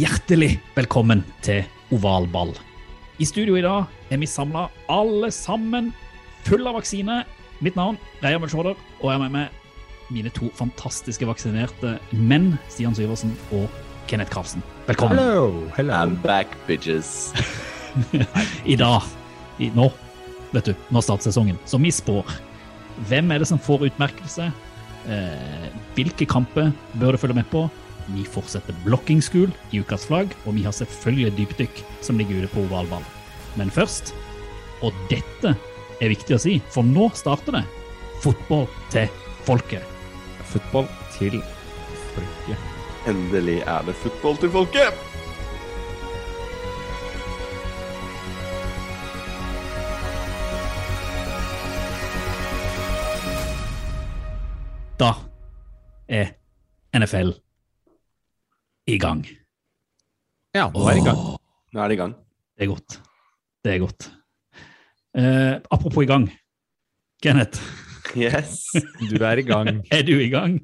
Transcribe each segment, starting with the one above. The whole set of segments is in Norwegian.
Hjertelig velkommen til ovalball. I studio i dag er vi samla alle sammen, full av vaksine. Mitt navn er Mølsjåder, og jeg er med meg mine to fantastiske vaksinerte menn, Stian Syversen og Kenneth Karlsen. Velkommen. Hello, hello. I'm back, bitches. I dag, i, nå, vet du, nå starter sesongen. Så vi spår. Hvem er det som får utmerkelse? Eh, hvilke kamper bør du følge med på? Vi fortsetter blokkingsskul i ukas flagg, og vi har selvfølgelig dypdykk som ligger ute på ovalball. Men først, og dette er viktig å si, for nå starter det fotball til folket. Fotball til folket. Endelig er det fotball til folket! Da er NFL i gang. Ja, nå er det i gang. Nå er det i gang. Det er godt. Det er godt. Eh, apropos i gang. Kenneth, Yes, Du er i gang. er du i gang?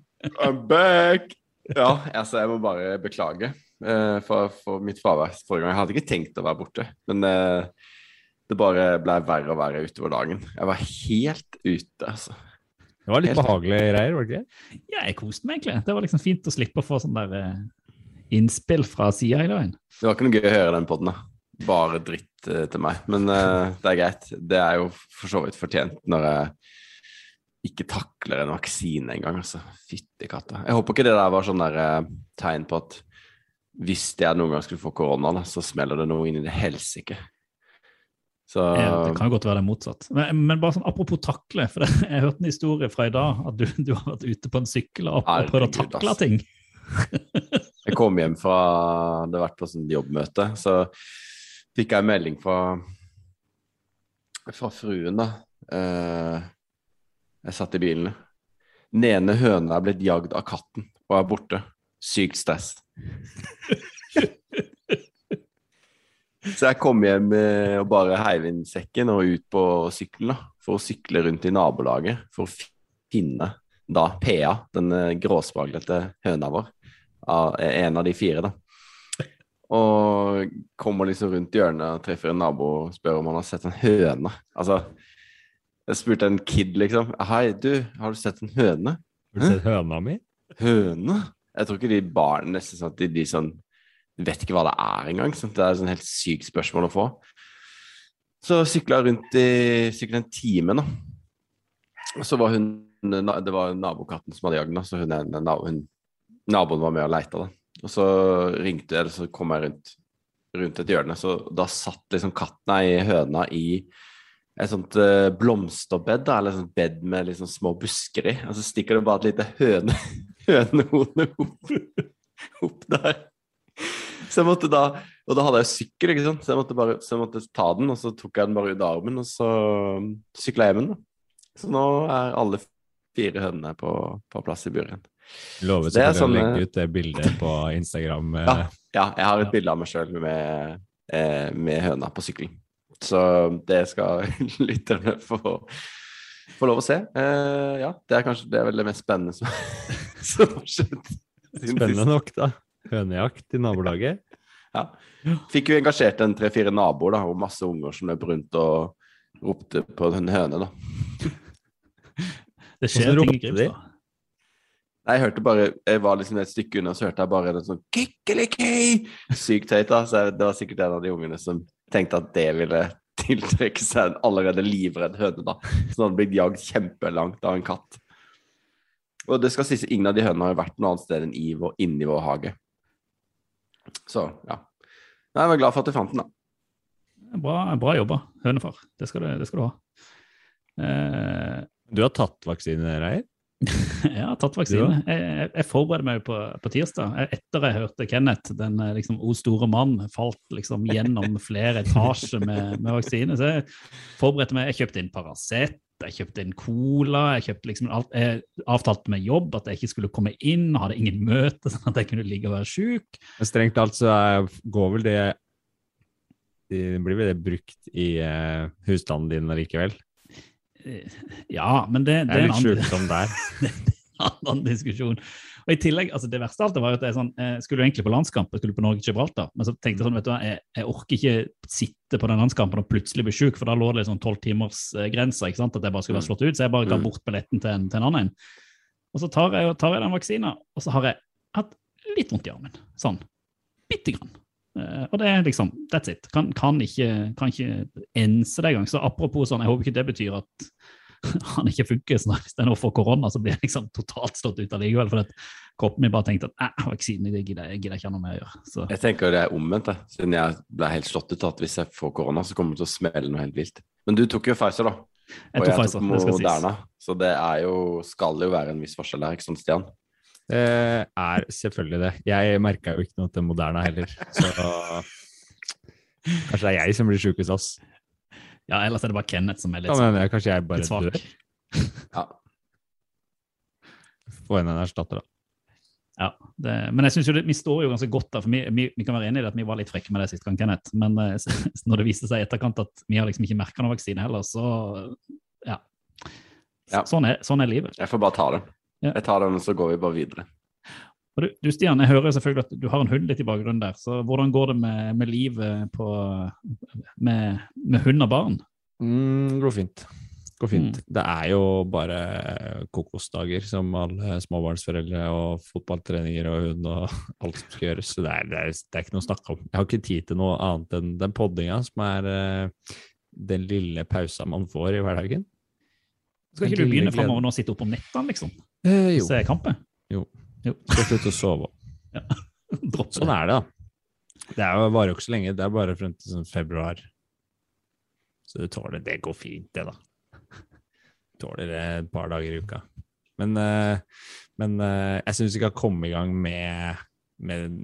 I'm back! Ja, altså, jeg må bare beklage eh, for, for mitt fravær forrige gang. Jeg hadde ikke tenkt å være borte, men eh, det bare ble verre og verre utover dagen. Jeg var helt ute, altså. Det var litt Helt- behagelige greier, var det ikke? Ja, jeg koste meg egentlig. Det var liksom fint å slippe å få sånn der eh, innspill fra sida i dag. Det var ikke noe gøy å høre den podden, da. Bare dritt uh, til meg. Men uh, det er greit. Det er jo for så vidt fortjent når jeg ikke takler en vaksine engang, altså. Fytti katta. Jeg håper ikke det der var sånn der uh, tegn på at hvis jeg noen gang skulle få korona, så smeller det noe inn i det helsike. Så Ja, Det kan jo godt være det motsatt. Men, men bare sånn apropos takle, for det, jeg hørte en historie fra i dag at du, du har vært ute på en sykkel og, prøvd å takle ting. Kom hjem fra Det har vært på sånn jobbmøte, så fikk jeg en melding fra fra fruen, da. Eh, jeg satt i bilen. Den ene høna er blitt jagd av katten og er borte. Sykt stress. Så jeg kom hjem eh, og bare heiv inn sekken og ut på sykkelen da, for å sykle rundt i nabolaget for å finne da PA, den eh, gråspraglete høna vår av en av de fire, da. Og kommer liksom rundt hjørnet treffer en nabo og spør om han har sett en høne. Altså, jeg spurte en kid, liksom. Hei, du, har du sett en høne? Har du sett høna mi? Høne? Jeg tror ikke de barna nesten sånn at de, de sånn vet ikke hva det er engang. Sånn. Det er et sånn helt sykt spørsmål å få. Så sykla jeg rundt i sikkert en time, da. Så var hun Det var nabokatten som hadde jagd den, så hun, er en hun, naboen var med og leita, da. Og så ringte jeg, eller så kom jeg rundt, rundt et hjørne, så da satt liksom katten, ei høna i et sånt eh, blomsterbed, da, eller et sånt bed med liksom små busker i, og så stikker det bare et lite høne, hønehode opp, opp der. Så jeg måtte da Og da hadde jeg sykkel, ikke sant, så jeg måtte, bare, så jeg måtte ta den, og så tok jeg den bare ut av armen, og så sykla jeg hjem igjen, da. Så nå er alle fire hønene på, på plass i buret igjen. Lovet så kan selvfølgelig å sånn, legge eh, ut det bildet på Instagram. eh, Ja, ja jeg har et bilde av meg sjøl med, eh, med høna på sykkelen. Så det skal lytterne få, få lov å se. Eh, ja, det er kanskje det er vel det mest spennende som, som har skjedd. Spennende nok, da. Hønejakt i nabolaget. Ja. Fikk jo engasjert en tre-fire naboer da, og masse unger som løp rundt og ropte på en høne. da. Det skjer ting i de? Nei, Jeg hørte bare, jeg var liksom et stykke unna, så hørte jeg bare en sånn kikkeliki! Sykt høyt, da. Så det var sikkert en av de ungene som tenkte at det ville tiltrekke seg en allerede livredd høne, da. Som hadde blitt jagd kjempelangt av en katt. Og det skal sies, ingen av de hønene har vært noe annet sted enn i vår, inni vår hage. Så, ja. Nei, Jeg var glad for at du fant den, da. Bra, bra jobba, hønefar. Det skal du, det skal du ha. Eh, Du har tatt vaksine, Reier? Jeg har tatt vaksine. Jeg, jeg, jeg forbereder meg på, på tirsdag. Etter jeg hørte Kenneth, den eh, liksom, o store mann, falt liksom gjennom flere etasjer med, med vaksine. Så jeg forberedte meg. Jeg kjøpte inn Paracet, jeg kjøpte inn Cola, jeg kjøpte liksom alt. Jeg avtalte med jobb at jeg ikke skulle komme inn, hadde ingen møte, sånn at jeg kunne ligge og være sjuk. Strengt talt så går vel det det Blir vel det brukt i eh, husstanden din allikevel? Ja, men det, Det er en litt sjukdom der. annen diskusjon. Og i tillegg, altså Det verste av alt var jo at jeg sånn, jeg skulle egentlig på landskamp, jeg skulle på Norge-Gibraltar, men så tenkte jeg sånn, vet du hva, jeg, jeg orker ikke sitte på den landskampen og plutselig bli sjuk, for da lå det sånn tolv timers eh, at jeg bare skulle være slått ut, så jeg bare ga Mm. bort billetten til en, til en annen. Og så tar jeg, tar jeg den vaksina, og så har jeg hatt litt vondt i armen. Sånn. Bitte grann. Eh, og det er liksom That's it. Kan, kan ikke, kan ikke ense det engang. Så apropos sånn, jeg håper ikke det betyr at han ikke funker. Så hvis det er noe for korona, så blir jeg liksom totalt slått ut allikevel. For at kroppen min bare tenkte at vaksinen det gidder jeg gidder ikke ha noe med å gjøre. Så Jeg tenker det er omvendt, siden jeg ble helt slått ut at hvis jeg får korona, så kommer det til å smelle noe helt vilt. Men du tok jo Pfizer, da. jeg og jeg Pfizer. tok. Moderna. Så det er jo, skal jo være en viss forskjell der, ikke sant, Stian? Det er selvfølgelig det. Jeg merka jo ikke noe til Moderna heller, så Kanskje det er jeg som blir sjukest, oss. Ja, ellers er det bare Kenneth som er litt, ja, men, mener jeg kanskje jeg bare litt svak. dør. Ja. Få inn en erstatter, da. Ja, det, men jeg synes jo det, vi står jo ganske godt der, for vi, vi, vi kan være enige i det at vi var litt frekke med det sist gang, Kenneth. Men eh, når det viste seg i etterkant at vi har liksom ikke merka noen vaksine heller, så ja. Ja. Sånn, er, sånn er livet. Jeg får bare ta den. Ja. Jeg tar den, og så går vi bare videre. Og du, du Stian, jeg hører selvfølgelig at du har en hund litt i bakgrunnen der, så hvordan går det med, med livet på, med, med hund og barn? Mm, går fint. Går fint. Mm. Det er jo bare kokosdager som alle småbarnsforeldre og fotballtreninger og hund og alt som skal gjøres. Så det er, det, er, det er ikke noe å snakke om. Jeg har ikke tid til noe annet enn den poddinga, som er eh, den lille pausa man får i hverdagen. Skal ikke du begynne framover nå og sitte opp om nettene, liksom? Eh, jo. Se kampen? Skal slutte å sove. ja. Sånn er det, da. Det er jo, varer jo ikke så lenge. Det er bare frem til sånn februar. Så du tåler det. går fint, det, da. Tåler det et par dager i uka. Men, eh, men eh, jeg syns vi skal komme i gang med, med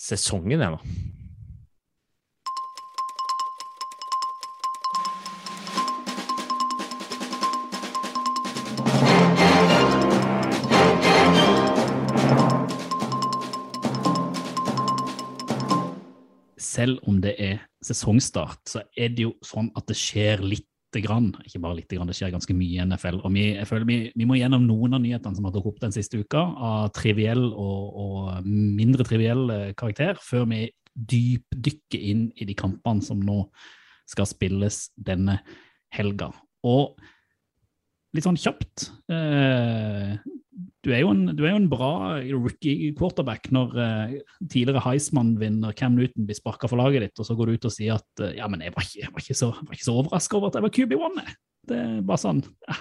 sesongen, jeg, selv om det er sesongstart, så er det jo sånn at det skjer lite grann. Ikke bare lite grann, det skjer ganske mye i NFL. Og vi, jeg føler vi, vi må gjennom noen av nyhetene som har dukket opp den siste uka, av triviell og, og mindre triviell eh, karakter, før vi dypdykker inn i de kampene som nå skal spilles denne helga. Og litt sånn kjapt eh, du, er jo en, du er jo en bra rookie quarterback når eh, tidligere Heisman-vinner Cam Newton blir sparka for laget ditt, og så går du ut og sier at eh, ja, men jeg var ikke, jeg var ikke så, var ikke så overraska over at jeg var QB1. jeg. Det er bare sånn ja.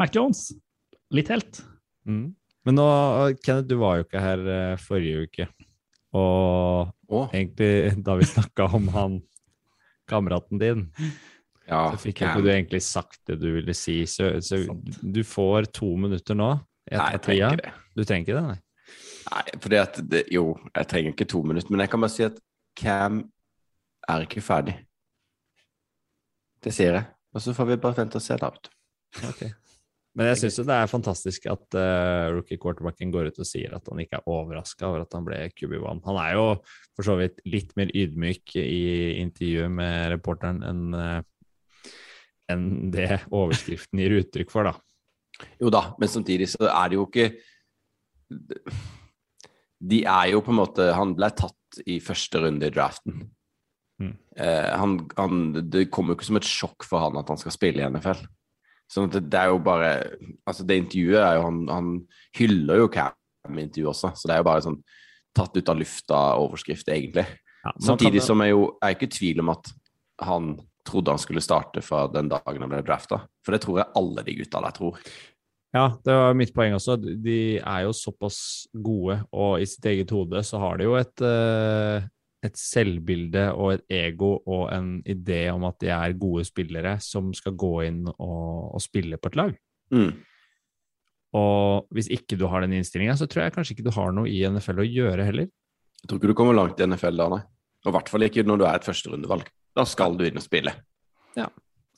Mac Jones, litt helt. Mm. Men nå, Kenneth, du var jo ikke her forrige uke. Og oh. egentlig, da vi snakka om han kameraten din, ja. så fikk ikke du egentlig sagt det du ville si. Så, så du får to minutter nå. Nei, jeg trenger ikke det. Du trenger ikke det, nei? Nei, fordi at det, Jo, jeg trenger ikke to minutter, men jeg kan bare si at Cam er ikke ferdig. Det sier jeg. Og så får vi bare vente og se, da. Okay. Men jeg syns det er fantastisk at uh, rookie quarterbacken går ut og sier at han ikke er overraska over at han ble QB1. Han er jo for så vidt litt mer ydmyk i intervjuet med reporteren enn eh, enn det overskriften gir uttrykk for, da. Jo da, men samtidig så er det jo ikke De er jo på en måte Han ble tatt i første runde i draften. Mm. Eh, han, han, det kommer jo ikke som et sjokk for han at han skal spille i NFL. Sånn at det, det er jo bare Altså, det intervjuet er jo Han, han hyller jo Cam i intervjuet også, så det er jo bare sånn tatt ut av lufta overskrift, egentlig. Ja, Samtidig kan- som jeg jo jeg er ikke i tvil om at han trodde han skulle starte fra den dagen han ble drafta. For det tror jeg alle de gutta der tror. Ja, det var mitt poeng også. De er jo såpass gode, og i sitt eget hode så har de jo et, eh, et selvbilde og et ego og en idé om at de er gode spillere som skal gå inn og, og spille på et lag. Mm. Og hvis ikke du har den innstillinga, så tror jeg kanskje ikke du har noe i NFL å gjøre heller. Jeg tror ikke du kommer langt i NFL da, nei. Og i hvert fall ikke når du er et førsterundevalg. Da skal du inn og spille.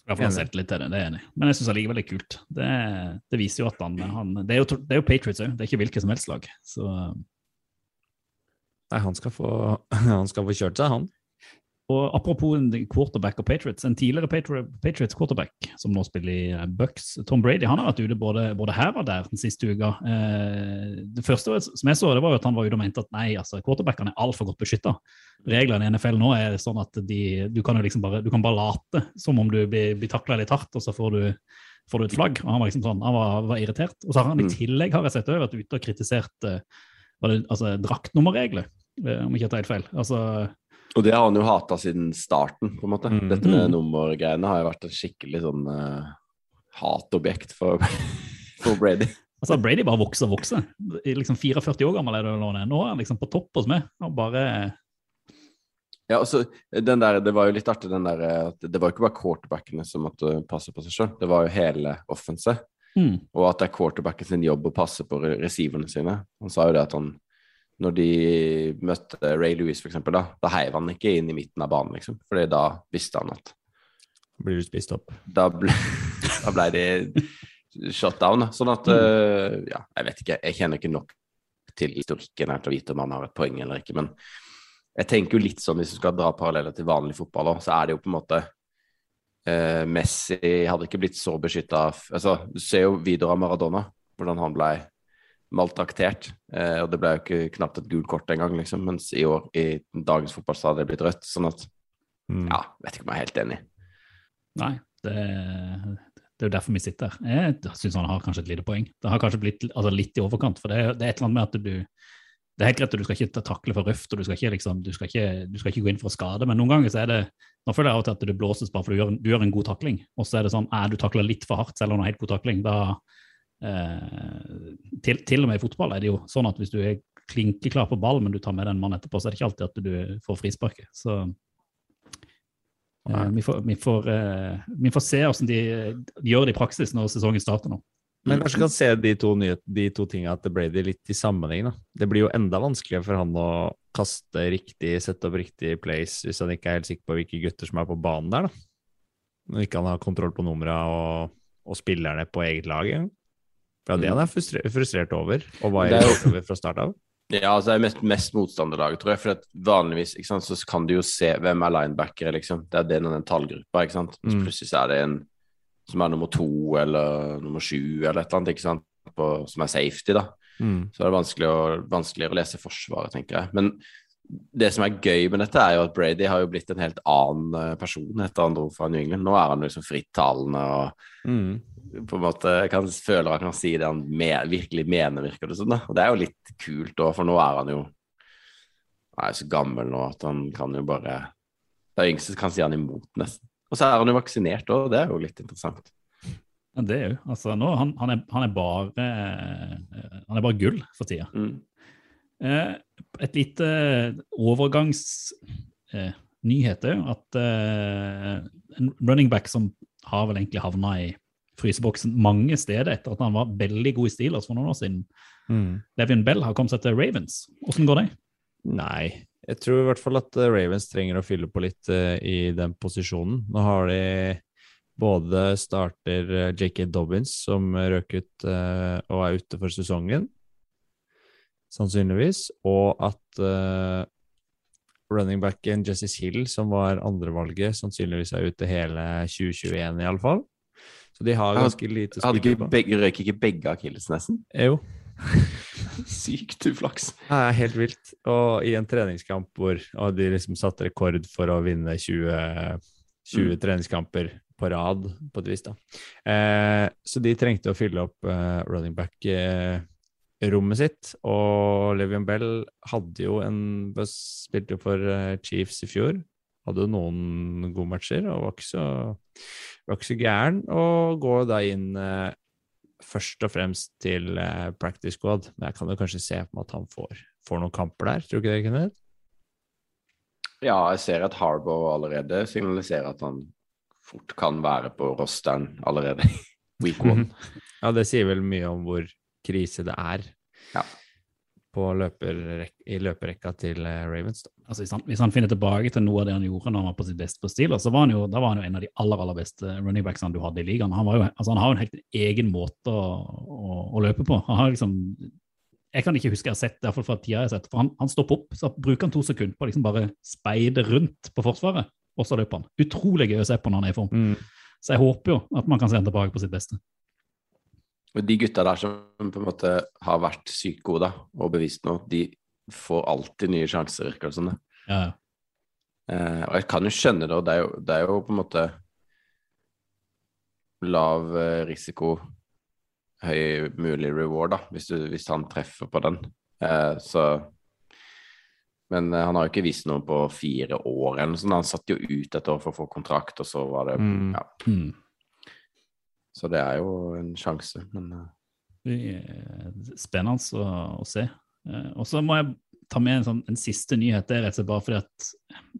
Skal få selvtillit til det, det er enig. Men jeg syns allikevel det er kult. Det, det viser jo at han, han det, er jo, det er jo Patriots òg, det er ikke hvilket som helst lag. Så Nei, han skal få, han skal få kjørt seg, han. Og apropos en quarterback og Patriots, en tidligere Patriots quarterback som nå spiller i eh, Bucks, Tom Brady, han har vært ute både, både her og der den siste uka. Eh, det første som jeg så, det var jo at han var ute og mente at nei, altså, quarterbackene er altfor godt beskytta. Reglene i NFL nå er sånn at de, du kan jo liksom bare, du kan bare late som om du blir, blir takla litt hardt, og så får du, får du et flagg. Og han var liksom sånn, han var, var irritert. Og så har han i Mm. tillegg har jeg sett vært ute og kritisert eh, det, altså, draktnummerregler, om ikke jeg tar helt feil. Altså, Og det har han jo hata siden starten, på en måte. Mm. Dette med Mm. nummergreiene har jo vært et skikkelig sånn uh, hatobjekt for, for Brady. Altså, Brady bare vokser og vokser. I Liksom 44 år gammel er det nå. Nå er han liksom på topp hos meg. Og bare Ja, altså, den der, Det var jo litt artig, den der eh, at det var jo ikke bare quarterbackene som måtte passe på seg sjøl, det var jo hele offense. mm, Og at det er quarterbacken sin jobb å passe på re- receiverne sine. Han sa jo det at han Når de møtte Ray Lewis, for eksempel, da, da heiv han ikke inn i midten av banen, liksom. Fordi da visste han at Blir du spist opp? da ble, da ble de shut down. da. Sånn at uh, Ja, jeg vet ikke. Jeg kjenner ikke nok til historikken her til å vite om han har et poeng eller ikke, men jeg tenker jo litt sånn, hvis du skal dra paralleller til vanlig fotball òg, så er det jo på en måte uh, Messi hadde ikke blitt så beskytta altså, Du ser jo videre av Maradona, hvordan han ble maltraktert. Eh, og det ble jo ikke knapt et gult kort engang, liksom, mens i år, i dagens fotball, så hadde det blitt rødt. Sånn at Mm. ja, vet ikke om jeg er helt enig. Nei, det, det er jo derfor vi sitter her. Jeg syns han har kanskje et lite poeng. Det har kanskje blitt altså, litt i overkant. For det, det er et eller annet med at du Det er helt greit at du skal ikke takle for røft, og du skal ikke, liksom, du skal ikke, du skal ikke gå inn for å skade, men noen ganger så er det Nå føler jeg av og til at det blåses bare fordi du gjør, du gjør en god takling, og så er det sånn at du takler litt for hardt selv om du har helt god takling. Da eh, til, til og med i fotball er det jo sånn at hvis du er klinkeklar på ball, men du tar med den mannen etterpå, så er det ikke alltid at du får frisparket. Så eh, vi, får, vi, får, eh, vi får se hvordan de, de gjør det i praksis når sesongen starter nå. Men kanskje kan se de to, de to tinga til Brady litt i sammenheng. da. Det blir jo enda vanskeligere for han å kaste riktig, sette opp riktig place hvis han ikke er helt sikker på hvilke gutter som er på banen der. da. Når ikke han har kontroll på numra og, og spillerne på eget lag engang. For det er han er frustrert, frustrert over, og var er det irritert over fra start av. Ja, altså det er mest, mest motstanderlaget, tror jeg. For vanligvis sant, så kan du jo se hvem er linebackere, liksom. Det er den og den tallgruppa, ikke sant. Så Mm. plutselig så er det en som er nummer to eller nummer sju eller et eller annet, ikke sant. På, som er safety, da. Mm. Så er det vanskelig å, vanskeligere å lese Forsvaret, tenker jeg. Men det som er gøy med dette, er jo at Brady har jo blitt en helt annen eh, person etter han dro fra New England. Nå er han liksom frittalende og Mm. På en måte kan føler han kan si det han med, virkelig mener, virker det som. Sånn, Og det er jo litt kult òg, for nå er han jo Han er jo så gammel nå at han kan jo bare Det er yngste kan si han imot, nesten. Og så er han jo vaksinert òg, det er jo litt interessant. Ja, det er jo, altså nå, han, han, er, han, er bare, eh, han er bare gull for tida. Mm. Eh, et lite overgangsnyhet eh, nyhet er jo at eh, en running back som har vel egentlig havna i fryseboksen mange steder etter at han var veldig god i Steelers for noen år siden. Mm. Levin Bell har kommet seg til Ravens. Hvordan går det? Nei, jeg tror i hvert fall at eh, Ravens trenger å fylle på litt uh, i den posisjonen. Nå har de både starter eh, J.K. Dobbins, som røk ut uh, og er ute for sesongen, sannsynligvis, og at running backen Jesse Hill, som var andrevalget, sannsynligvis er ute hele 2021 iallfall. Så de har ganske lite å spille på. begge, røyk ikke begge akilles, nesten? Jo, Sykt uflaks. Det er helt vilt. Og i en treningskamp hvor de liksom satte rekord for å vinne 20, 20 Mm. treningskamper på rad, på et vis, da. Eh, så de trengte å fylle opp eh, running back-rommet sitt. Og Levian Bell hadde jo en Spilte for eh, Chiefs i fjor. Hadde jo noen gode matcher og var ikke så, var ikke så gæren. Og går da inn eh, først og fremst til eh, practice squad, men jeg kan jo kanskje se på meg at han får, får noen kamper der. Tror du ikke det, Kenneth? Ja, jeg ser at Harbour allerede signaliserer at han fort kan være på rosteren allerede week one. Ja, det sier vel mye om hvor krise det er Ja. På løperrek i løperekka til eh, Ravens. Altså, hvis, han, hvis han finner tilbake til noe av det han gjorde når han var på sitt beste på Steelers, så var han jo, da var han jo en av de aller aller beste running backsene du hadde i ligaen. Han, var jo, altså, han har jo en helt egen måte å, å, å løpe på. Han har liksom Jeg kan ikke huske jeg har sett det, i hvert fall fra tida jeg har sett, for han, han stopper opp, så bruker han to sekunder på å liksom bare speide rundt på Forsvaret, og så løper han. Utrolig gøy å se på når han er i form. Så jeg håper jo at man kan se han tilbake på sitt beste. Og de gutta der som på en måte har vært sykt gode da, og bevist noe, de får alltid nye sjanser, virker det som. det. Ja. Eh, og jeg kan jo skjønne det, og det er jo, det er jo på en måte lav eh, risiko, høy mulig reward, da, hvis, du, hvis han treffer på den. Eh, så Men eh, han har jo ikke vist noe på fire år eller noe sånt. Han satt jo ut et år for å få kontrakt, og så var det Mm. Ja. Hmm. Så det er jo en sjanse, men eh, Spennende å, å se. Eh, Og så må jeg ta med en, sånn, en siste nyhet. Det er rett og slett bare fordi at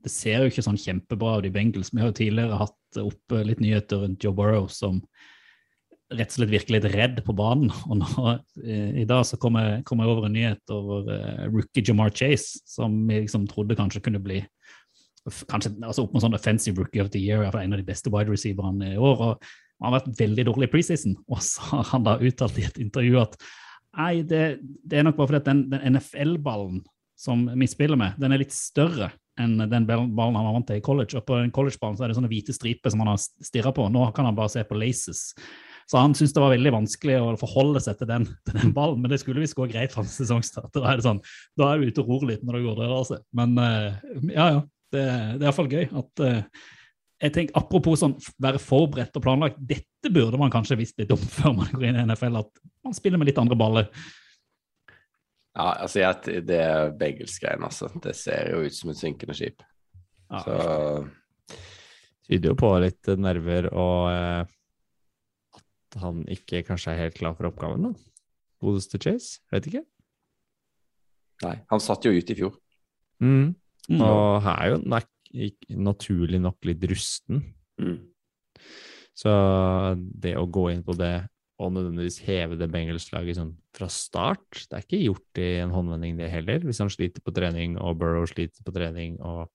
det ser jo ikke sånn kjempebra ut i Bengals. Vi har jo tidligere hatt opp litt nyheter rundt Joe Burrow som rett og slett virker litt redd på banen. Og nå, eh, i dag så kom jeg, kom jeg over en nyhet over uh, rookie Jamar Chase, som vi liksom trodde kanskje kunne bli kanskje altså opp med sånn offensive rookie of the year, iallfall en av de beste wide receiverne i år. og han har vært veldig dårlig i preseason, og så har han da uttalt i et intervju at nei, det, det er nok bare fordi den, den NFL-ballen som vi spiller med, den er litt større enn den ballen han var vant til i college. Og på den college-ballen så er det sånne hvite striper som han har stirra på. Nå kan han bare se på laces. Så han syntes det var veldig vanskelig å forholde seg til den, til den ballen, men det skulle visst gå greit hans sesongstart. Da er det sånn, da er du ute og ror litt når det går der, altså. Men eh, ja, ja. Det, det er iallfall gøy at eh, jeg tenker, Apropos sånn, være forberedt og planlagt, dette burde man kanskje visst litt om før man går inn i NFL, at man spiller med litt andre baller. Ja, altså jeg, det Bagels-greiene, altså. Det ser jo ut som et synkende skip. Ja, Så Tyder jo på litt nerver og eh, at han ikke kanskje er helt klar for oppgaven. da. Godeste Chase? Vet ikke. nei, han satt jo ut i fjor. Mm. Mm. Og her er jo ikk- naturlig nok litt rusten. Mm. Så det å gå inn på det og nødvendigvis heve det Bengals-laget sånn fra start, det er ikke gjort i en håndvending, det heller. Hvis han sliter på trening, og Burrow sliter på trening, og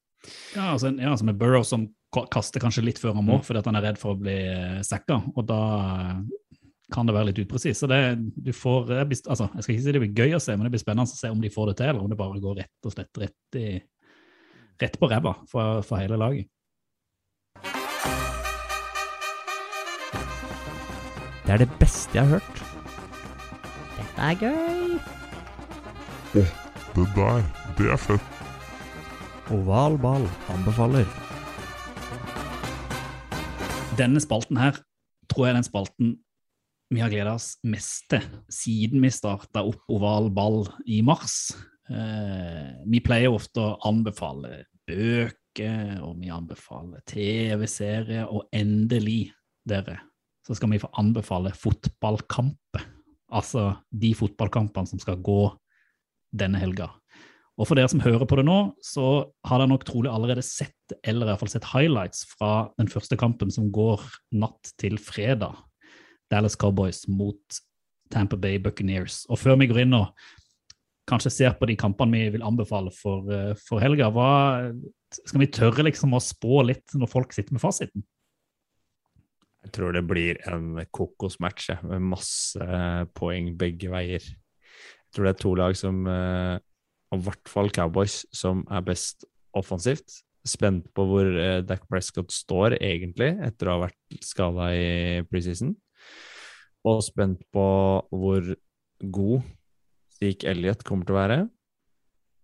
Ja, altså, ja, altså med Burrow som kaster kanskje litt før han må, fordi at han er redd for å bli sekka. og da eh, kan det være litt upresis. Så det, du får, altså, jeg skal ikke si det blir gøy å se, men det blir spennende å se om de får det til, eller om det bare går rett og slett rett, i, rett på ræva for, for hele laget. Det er det beste jeg har hørt. Dette er gøy. Det der, det er fett. Oval ball anbefaler. Denne spalten her tror jeg er den spalten vi har gleda oss mest til siden vi starta opp oval ball i mars. Eh, vi pleier ofte å anbefale bøker, og vi anbefaler TV-serier, og endelig, dere, så skal vi få anbefale fotballkamper. Altså de fotballkampene som skal gå denne helga. Og for dere som hører på det nå, så har dere nok trolig allerede sett, eller i hvert fall sett highlights fra den første kampen som går natt til fredag. Dallas Cowboys mot Tampa Bay Buccaneers. Og før vi går inn og kanskje ser på de kampene vi vil anbefale for, eh, for helga, hva, skal vi tørre liksom å spå litt når folk sitter med fasiten? Jeg tror det blir en kokosmatch med masse eh, poeng begge veier. Jeg tror det er to lag som, eh, og i hvert fall Cowboys, som er best offensivt. Spent på hvor Dac Prescott står egentlig, etter å ha vært skada i preseason. Og spent på hvor god Zeke Elliot kommer til å være.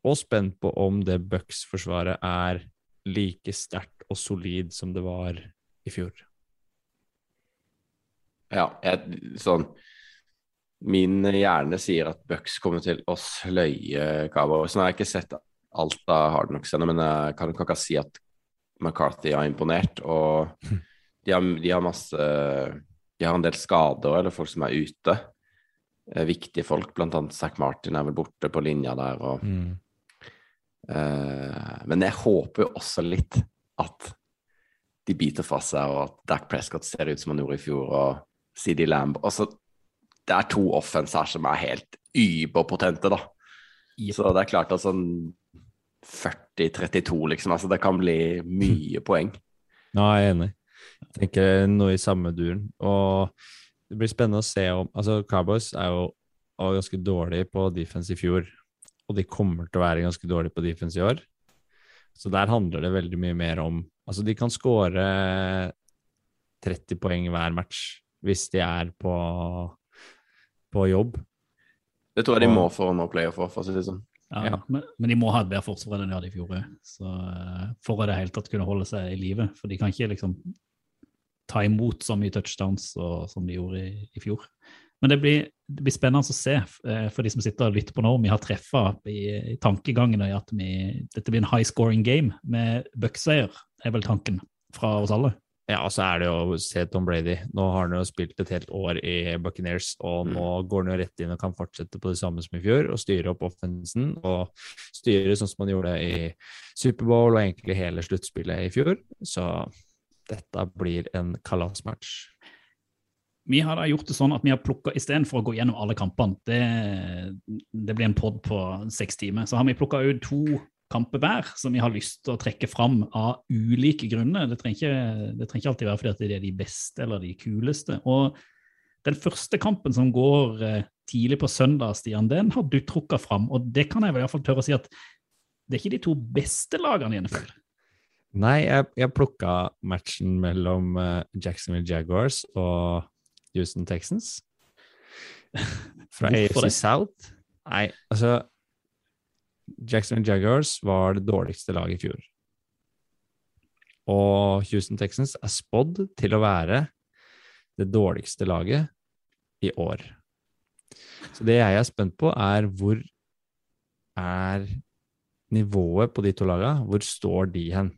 Og spent på om det Bucks-forsvaret er like sterkt og solid som det var i fjor. Ja, jeg, sånn Min hjerne sier at Bucks kommer til å sløye Cowboys. Nå har jeg ikke sett alt av Hard Knocks ennå, men jeg kan kan ikke si at McCarthy har imponert. Og de har, de har masse De har en del skader, eller folk som er ute. Eh, viktige folk, blant annet Zack Martin er vel borte på linja der. Og, eh, men jeg håper jo også litt at de biter fra seg, og at Dak Prescott ser ut som han gjorde i fjor, og CD Lamb. Og så det er to offense her som er helt überpotente, da. Yep. Så det er klart at sånn 40-32, liksom. Altså, det kan bli mye poeng. Ja, jeg er enig. Jeg tenker noe i samme duren. Og det blir spennende å se om Altså, Cowboys er jo var ganske dårlig på defense i fjor, og de kommer til å være ganske dårlige på defense i år. Så der handler det veldig mye mer om Altså, de kan skåre 30 poeng hver match hvis de er på, på jobb. Det tror jeg de må for å nå playoff, for å si det sånn. Ja, Ja. Men, men de må ha et bedre forsvar enn de hadde i fjor. Så, eh, for å det hele tatt kunne holde seg i live. For de kan ikke liksom ta imot så mye touchdowns og, som de gjorde i, i fjor. Men det blir, det blir spennende å se eh, for de som sitter og lytter på nå. om Vi har treffa i, i tankegangen i at vi, dette blir en high scoring game med Bucks-seier, er vel tanken fra oss alle. Ja, og så er det jo se Tom Brady. Nå har han jo spilt et helt år i Buccaneers, og nå går han jo rett inn og kan fortsette på det samme som i fjor, og styre opp offensen og styre sånn som han gjorde i Superbowl og egentlig hele sluttspillet i fjor. Så dette blir en kalasmatch. Vi har da gjort det sånn at vi har plukka istedenfor å gå gjennom alle kampene, det, det blir en pod på seks timer, så har vi plukka ut to kamper hver som vi har lyst til å trekke fram av ulike grunner. Det trenger ikke, det trenger ikke alltid være fordi det er de beste eller de kuleste. Og den første kampen som går eh, tidlig på søndag, Stian, den har du trukka fram. Og det kan jeg i hvert fall tørre å si at det er ikke de to beste lagene i NFL. Nei, jeg, jeg plukka matchen mellom eh, Jacksonville Jaguars og Houston Texans. Fra AFC? South. Nei, altså Jacksonville Jaguars var det dårligste laget i fjor. Og Houston Texans er spådd til å være det dårligste laget i år. Så det jeg er spent på, er hvor er nivået på de to lagene? Hvor står de hen?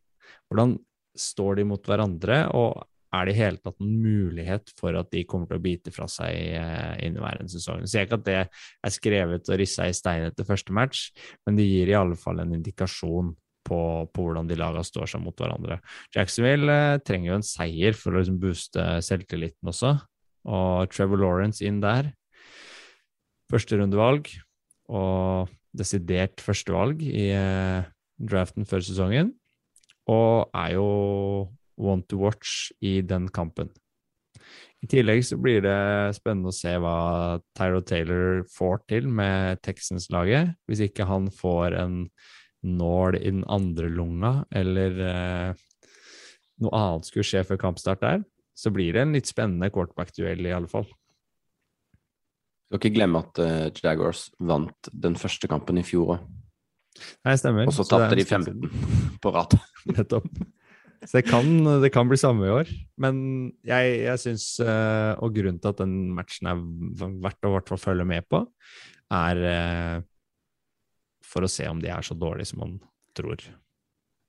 Hvordan står de mot hverandre, og er det i hele tatt en mulighet for at de kommer til å bite fra seg eh, inneværende sesong? Jeg sier ikke at det er skrevet og rissa i stein etter første match, men det gir i alle fall en indikasjon på, på hvordan de lagene står seg mot hverandre. Jacksonville eh, trenger jo en seier for å liksom booste selvtilliten også, og Trevor Lawrence inn der. Førsterundevalg og desidert førstevalg i eh, draften før sesongen, og er jo one to watch i den kampen. I tillegg så blir det spennende å se hva Tyro Taylor får til med Texans-laget. Hvis ikke han får en nål i den andre lunga, eller eh, noe annet skulle skje før kampstart der, så blir det en litt spennende quarterback-duell, i alle fall. Skal ikke glemme at eh, Jaguars vant den første kampen i fjor òg. Nei, stemmer. Og så tapte de stund siden. 15 på rad. Nettopp. Så det kan, det kan bli samme i år. Men jeg, jeg syns eh, Og grunnen til at den matchen er verdt å hvert fall følge med på, er eh, for å se om de er så dårlige som man tror.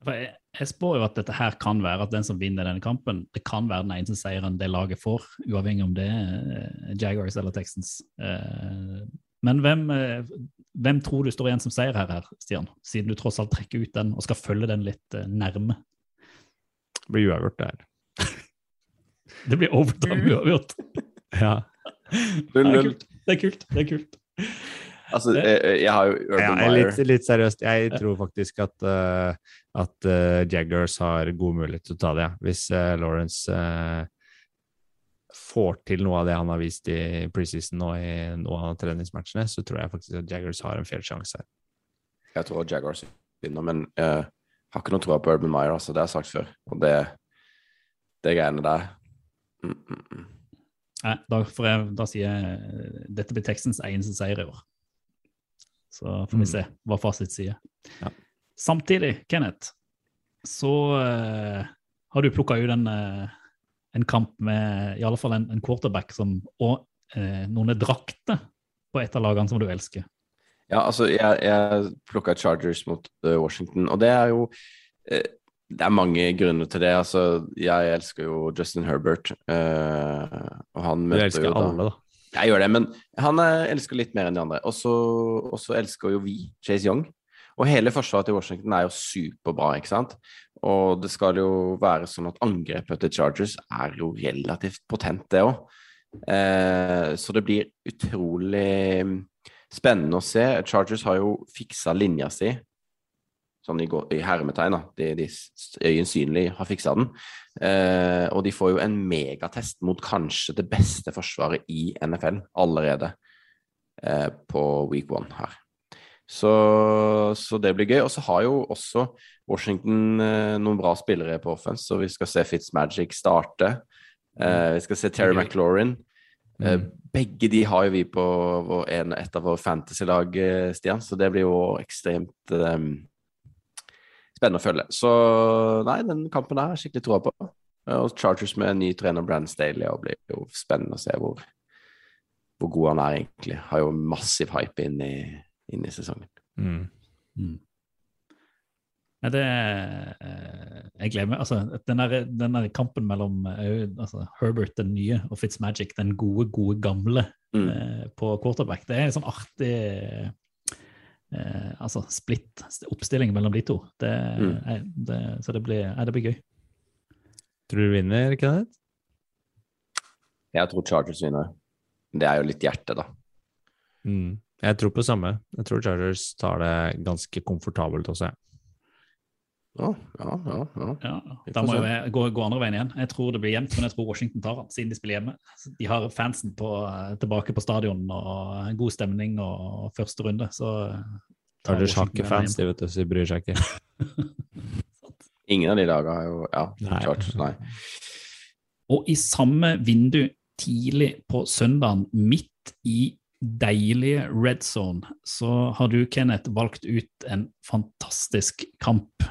For jeg, jeg spår jo at dette her kan være at den som vinner denne kampen, det kan være den eneste seieren det laget får, uavhengig om det er eh, Jaguars eller Texans. Eh, Men hvem, eh, hvem tror du står igjen som seier her, her, Stian? Siden du tross alt trekker ut den og skal følge den litt eh, nærme. Det blir uavgjort, det her. Det blir overtime uavgjort. Ja. Det er kult. Det er kult. Det er kult. Altså, jeg, jeg har jo Urban ja, litt, litt seriøst. Jeg tror faktisk at, uh, at uh, Jaggers har god mulighet til å ta det, ja. Hvis uh, Lawrence eh, får til noe av det han har vist i preseason og i noen av treningsmatchene, så tror jeg faktisk at Jaggers har en fair sjanse her. Jeg tror Jaggers vinner, men jeg har ikke noe tro på Urban Meyer, altså. Det har jeg sagt før. Og det, det greiene der mm, mm, mm. Nei, da, får jeg, da sier jeg eh, dette blir Texans eneste seier i år. Så får vi Mm. se hva fasit sier. Ja. Samtidig, Kenneth, så uh, har du plukka ut den eh, en kamp med i alle fall en, en quarterback som, og eh, noen drakter på et av lagene som du elsker. Ja, altså, jeg, jeg plukka Chargers mot uh, Washington, og det er jo eh, Det er mange grunner til det. Altså, jeg elsker jo Justin Herbert, eh, og han Du møter elsker jo da alle, da. Jeg gjør det, men han er, elsker litt mer enn de andre. Og så elsker jo vi Chase Young. Og hele forsvaret til Washington er jo superbra, ikke sant? Og det skal jo være sånn at angrepet til Chargers er jo relativt potent, det òg. Eh, så det blir utrolig spennende å se. Chargers har jo fiksa linja si, sånn i, i hermetegn, da. De, de øyensynlig har fiksa den. Eh, og de får jo en megatest mot kanskje det beste forsvaret i NFL allerede eh, på week one her. Så, så det blir gøy. Og så har jo også Washington eh, noen bra spillere på offense, så vi skal se Fitzmagic starte. Eh, vi skal se Terry. McLaurin. Eh, begge de har jo vi på vår, en, et av våre fantasy-lag, eh, Stian, så det blir jo ekstremt eh, spennende å følge. Så nei, den kampen der har jeg skikkelig troa på. Eh, Og Chargers med ny trener, Brands Staley, og blir jo spennende å se hvor, hvor god han er egentlig. Har jo massiv hype inn i, inn i sesongen. Mm. Mm. Ja, det eh, Jeg gleder meg. Altså, den der, den der kampen mellom eh, altså, Herbert, den nye, og Fitzmagic, den gode, gode gamle Mm. eh, på quarterback, det er en sånn artig eh, altså splitt oppstilling mellom de to. Det, Mm. er- det, så det blir, ja, det blir gøy. Tror du vinner, Kenneth? Jeg tror Chargers vinner. Det er jo litt hjerte, da. Mm. Jeg tror på det samme. Jeg tror Chargers tar det ganske komfortabelt også. jeg. Ja, ja, ja. ja. Ja, da må jo jeg gå, gå andre veien igjen. Jeg tror det blir jevnt, men jeg tror Washington tar den, siden de spiller hjemme. De har fansen på, tilbake på stadion og god stemning og første runde, så tar Chargers har ikke fans, de vet du, så de bryr seg ikke. Ingen av de lagene har jo Ja, Nei. klart. nei. Og i samme vindu tidlig på søndagen, midt i deilige red zone, så har du, Kenneth, valgt ut en fantastisk kamp.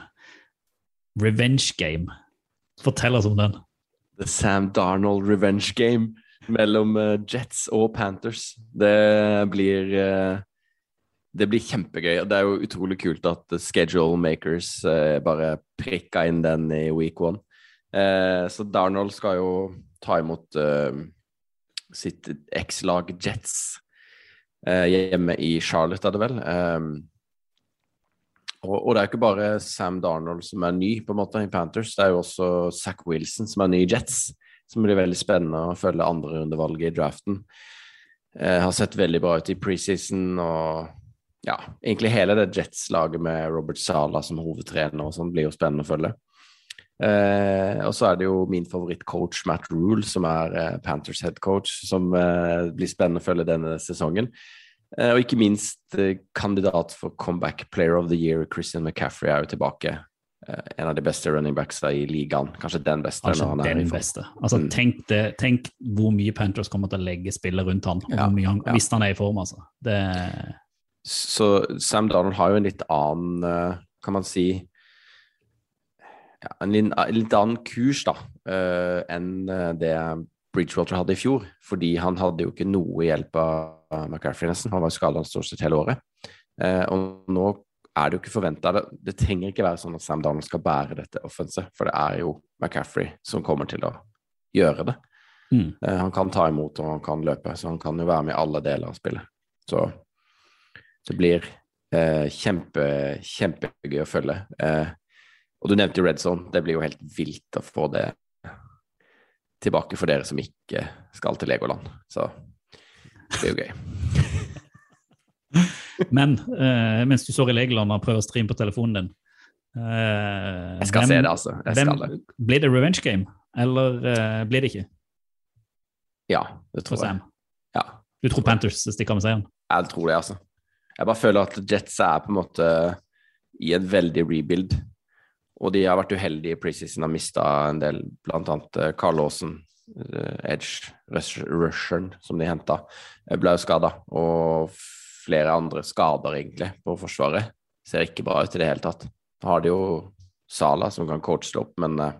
Revenge game. Fortell oss om den. The Sam Darnold revenge game mellom eh, Jets og Panthers. Det blir eh, Det blir kjempegøy. og Det er jo utrolig kult at schedule makers eh, bare prikka inn den i week one. Så Darnold skal jo ta imot sitt X-lag Jets hjemme i Charlotte, er det vel. Um, og, og det er ikke bare Sam Darnold som er ny på en måte i Panthers, det er jo også Zack Wilson som er ny i Jets. Som blir veldig spennende å følge andrerundevalget i draften. Eh, har sett veldig bra ut i preseason og ja, egentlig hele det Jets-laget med Robert Sala som hovedtrener og sånn blir jo spennende å følge. Eh, og så er det jo min favorittcoach Matt Rule, som er eh, Panthers head coach, som eh, blir spennende å følge denne sesongen. Eh, og ikke minst eh, kandidat for comeback player of the year, Christian McCaffrey, er jo tilbake. Eh, en av de beste running backsa i ligaen. Kanskje den beste. Kanskje når han den beste. Altså, Mm. tenk, det, tenk hvor mye Panthers kommer til å legge spillet rundt han, Ja, han, ja. hvis han er i form. altså. Det, Så Sam Donald har jo en litt annen, kan man si ja, En lin- litt annen kurs da, eh, enn eh, det Bridgewater hadde i fjor. Fordi han hadde jo ikke noe hjelp av McCaffrey nesten. Han var skada stort sett hele året. Eh, og nå er det jo ikke forventa det. Det trenger ikke være sånn at Sam Donald skal bære dette offenset, for det er jo McCaffrey som kommer til å gjøre det. mm. Eh, han kan ta imot og han kan løpe, så han kan jo være med i alle deler av spillet. Så det blir eh, kjempe, kjempegøy å følge. Eh, og du nevnte jo Red Zone. Det blir jo helt vilt å få det tilbake for dere som ikke skal til Legoland. Så det blir jo gøy. Men eh, mens du står i Legoland og prøver å streame på telefonen din eh, Jeg skal hvem- se det, altså. Skal det. Blir det revenge game, eller eh, blir det ikke Ja, det tror jeg. Ja, Du tror Panthers stikker av med seieren? jeg tror det, altså. Jeg bare føler at Jets er på en måte i en veldig rebuild. Og de har vært uheldige i preseason, har mista en del, annet eh, Carl Lawson, eh, edge Russian rusheren som de henta, ble jo skada. Og flere andre skader, egentlig, på Forsvaret. Ser ikke bra ut i det hele tatt. Da har de jo Sala som kan coache det opp, men eh,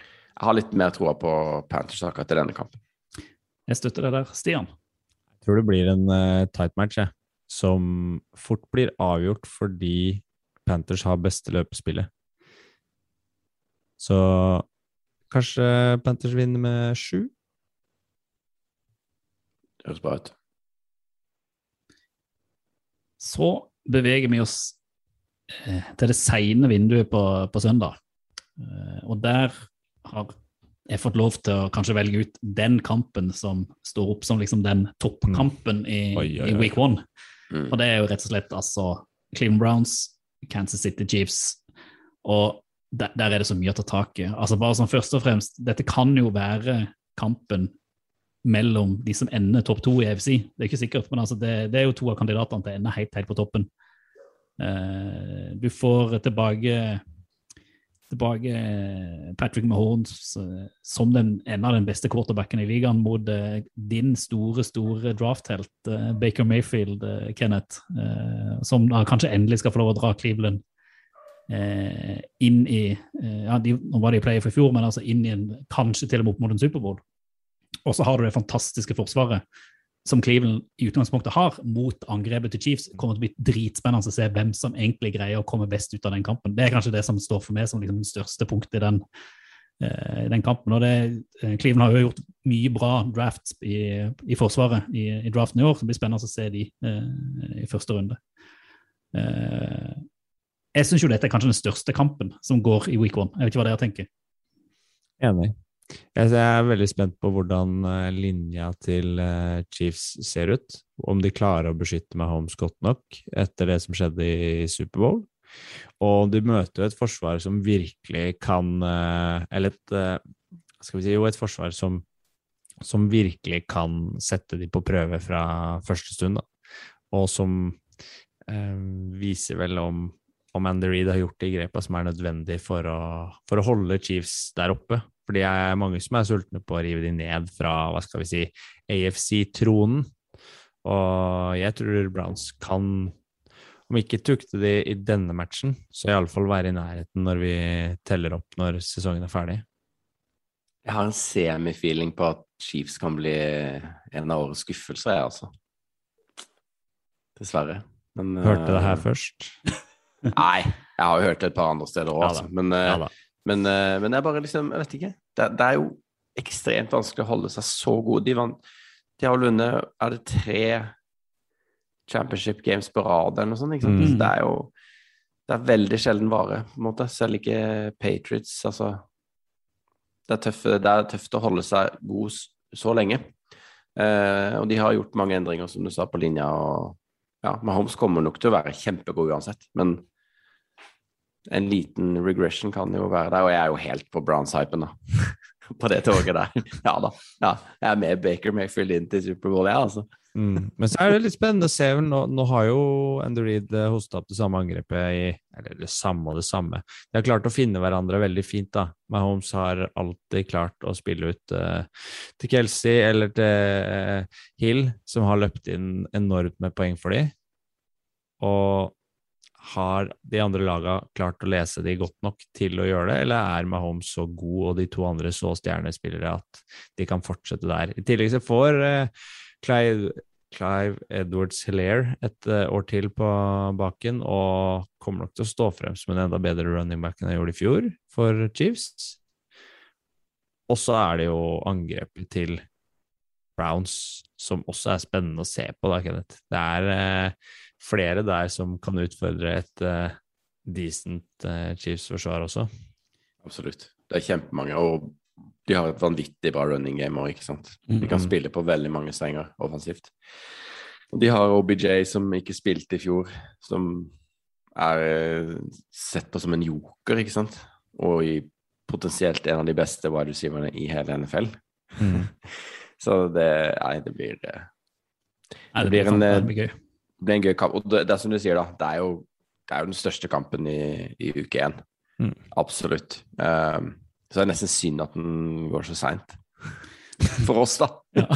jeg har litt mer troa på Panthers akkurat i denne kampen. Jeg støtter det der. Stian? Jeg tror det blir en uh, tight match, jeg. Som fort blir avgjort fordi Panthers har beste løpespillet. Så kanskje Panthers vinner med sju? Det høres bra ut. Så beveger vi oss eh, til det seine vinduet på, på søndag. Eh, og der har jeg fått lov til å kanskje velge ut den kampen som står opp som liksom den toppkampen i, Oi, oi, i week one. Mm. Og det er jo rett og slett altså Cleveland Browns, Kansas City Chiefs, og der, der er det så mye å ta tak i. Altså bare sånn først og fremst, Dette kan jo være kampen mellom de som ender topp to i EFC. Det er ikke sikkert, men altså det, det er jo to av kandidatene til å ende helt, helt på toppen. Uh, du får tilbake tilbake Patrick Mahomes eh, som den, en av den beste quarterbacken i ligaen mot uh, din store, store drafthelt uh, Baker Mayfield, Kenneth, som kanskje endelig skal få lov å dra Cleveland eh, inn i eh, ja, de, Nå var de i playoff i fjor, men altså inn i en, kanskje til og med opp mot en Superbowl. Og så har du det fantastiske forsvaret som Cleveland i utgangspunktet har mot angrepet til Chiefs, kommer til å bli dritspennende å se hvem som egentlig greier å komme best ut av den kampen. Det er kanskje det som står for meg som liksom det største punktet i den, eh, den kampen. Og det, eh, Cleveland har jo gjort mye bra drafts i, i forsvaret i, i draften i år, så det blir spennende å se de eh, i første runde. Jeg syns jo dette er kanskje den største kampen som går i week one. Jeg vet ikke hva dere tenker. Enig. Jeg er veldig spent på hvordan eh, linja til eh, Chiefs ser ut. Om de klarer å beskytte Mahomes godt nok etter det som skjedde i Superbowl. Og de møter jo et forsvar som virkelig kan eh, Eller et Skal vi si jo et forsvar som, som virkelig kan sette de på prøve fra første stund, da. Og som eh, viser vel om om Andy Reid har gjort de grepa som er nødvendig for å, for å holde Chiefs der oppe. For det er mange som er sultne på å rive de ned fra hva skal vi si, AFC-tronen. Og jeg tror Browns kan, om ikke tukte de i denne matchen, så iallfall være i nærheten når vi teller opp når sesongen er ferdig. Jeg har en semifeeling på at Chiefs kan bli en av årets skuffelser, jeg, altså. Dessverre. Men, Hørte det her eh, først? Nei, jeg har jo hørt det et par andre steder òg, altså. Men, eh, Ja men, eh, men jeg bare liksom Jeg vet ikke. Det, det er jo ekstremt vanskelig å holde seg så god. De, vant, de har vunnet Er det tre championship games på rad eller noe sånt? Ikke sant? Mm. Så Det er jo Det er veldig sjelden vare, på en måte. Selv ikke Patriots. Altså Det er, tøff, det er tøft å holde seg god så lenge. Eh, og de har gjort mange endringer, som du sa, på linja. og ja, Mahomes kommer nok til å være kjempegod uansett, men en liten regression kan jo være der, og jeg er jo helt på Browns-hypen, da. på det toget der. Ja da. Ja, jeg er med Baker Mayfield inn til Superbowl, jeg, altså. Mm. Men så er det litt spennende å se. Nå, nå har jo Andy Reid eh, hosta opp det samme angrepet i Eller det samme og det samme. De har klart å finne hverandre veldig fint, da. Mahomes har alltid klart å spille ut uh, til Kelsey eller til uh, Hill, som har løpt inn enormt med poeng for dem. Og har de andre laga klart å lese de godt nok til å gjøre det, eller er Mahomes så god og de to andre så stjernespillere at de kan fortsette der? I tillegg så får eh, Clive, Clive Edwards Hilaire et eh, år til på baken og kommer nok til å stå frem som en enda bedre running back enn han gjorde i fjor for Chiefs. Og så er det jo angrepet til Browns som også er spennende å se på, da, Kenneth. Det er eh, flere der som kan utfordre et uh, decent uh, Chiefs-forsvar også. Absolutt. Det er kjempemange, og de har et vanvittig bra running game òg, ikke sant. De kan spille på veldig mange strenger offensivt. Og de har OBJ som ikke spilte i fjor, som er eh, sett på som en joker, ikke sant. Og i potensielt en av de beste wide receiverne i hele NFL. Så det Nei, det blir det, Nei, Det blir en, det blir gøy. Det blir en gøy kamp. Og det, det er som du sier, da. Det er jo, det er jo den største kampen i, i uke én. Mm. Absolutt. Um, så det er nesten synd at den går så seint. For oss, da. Ja.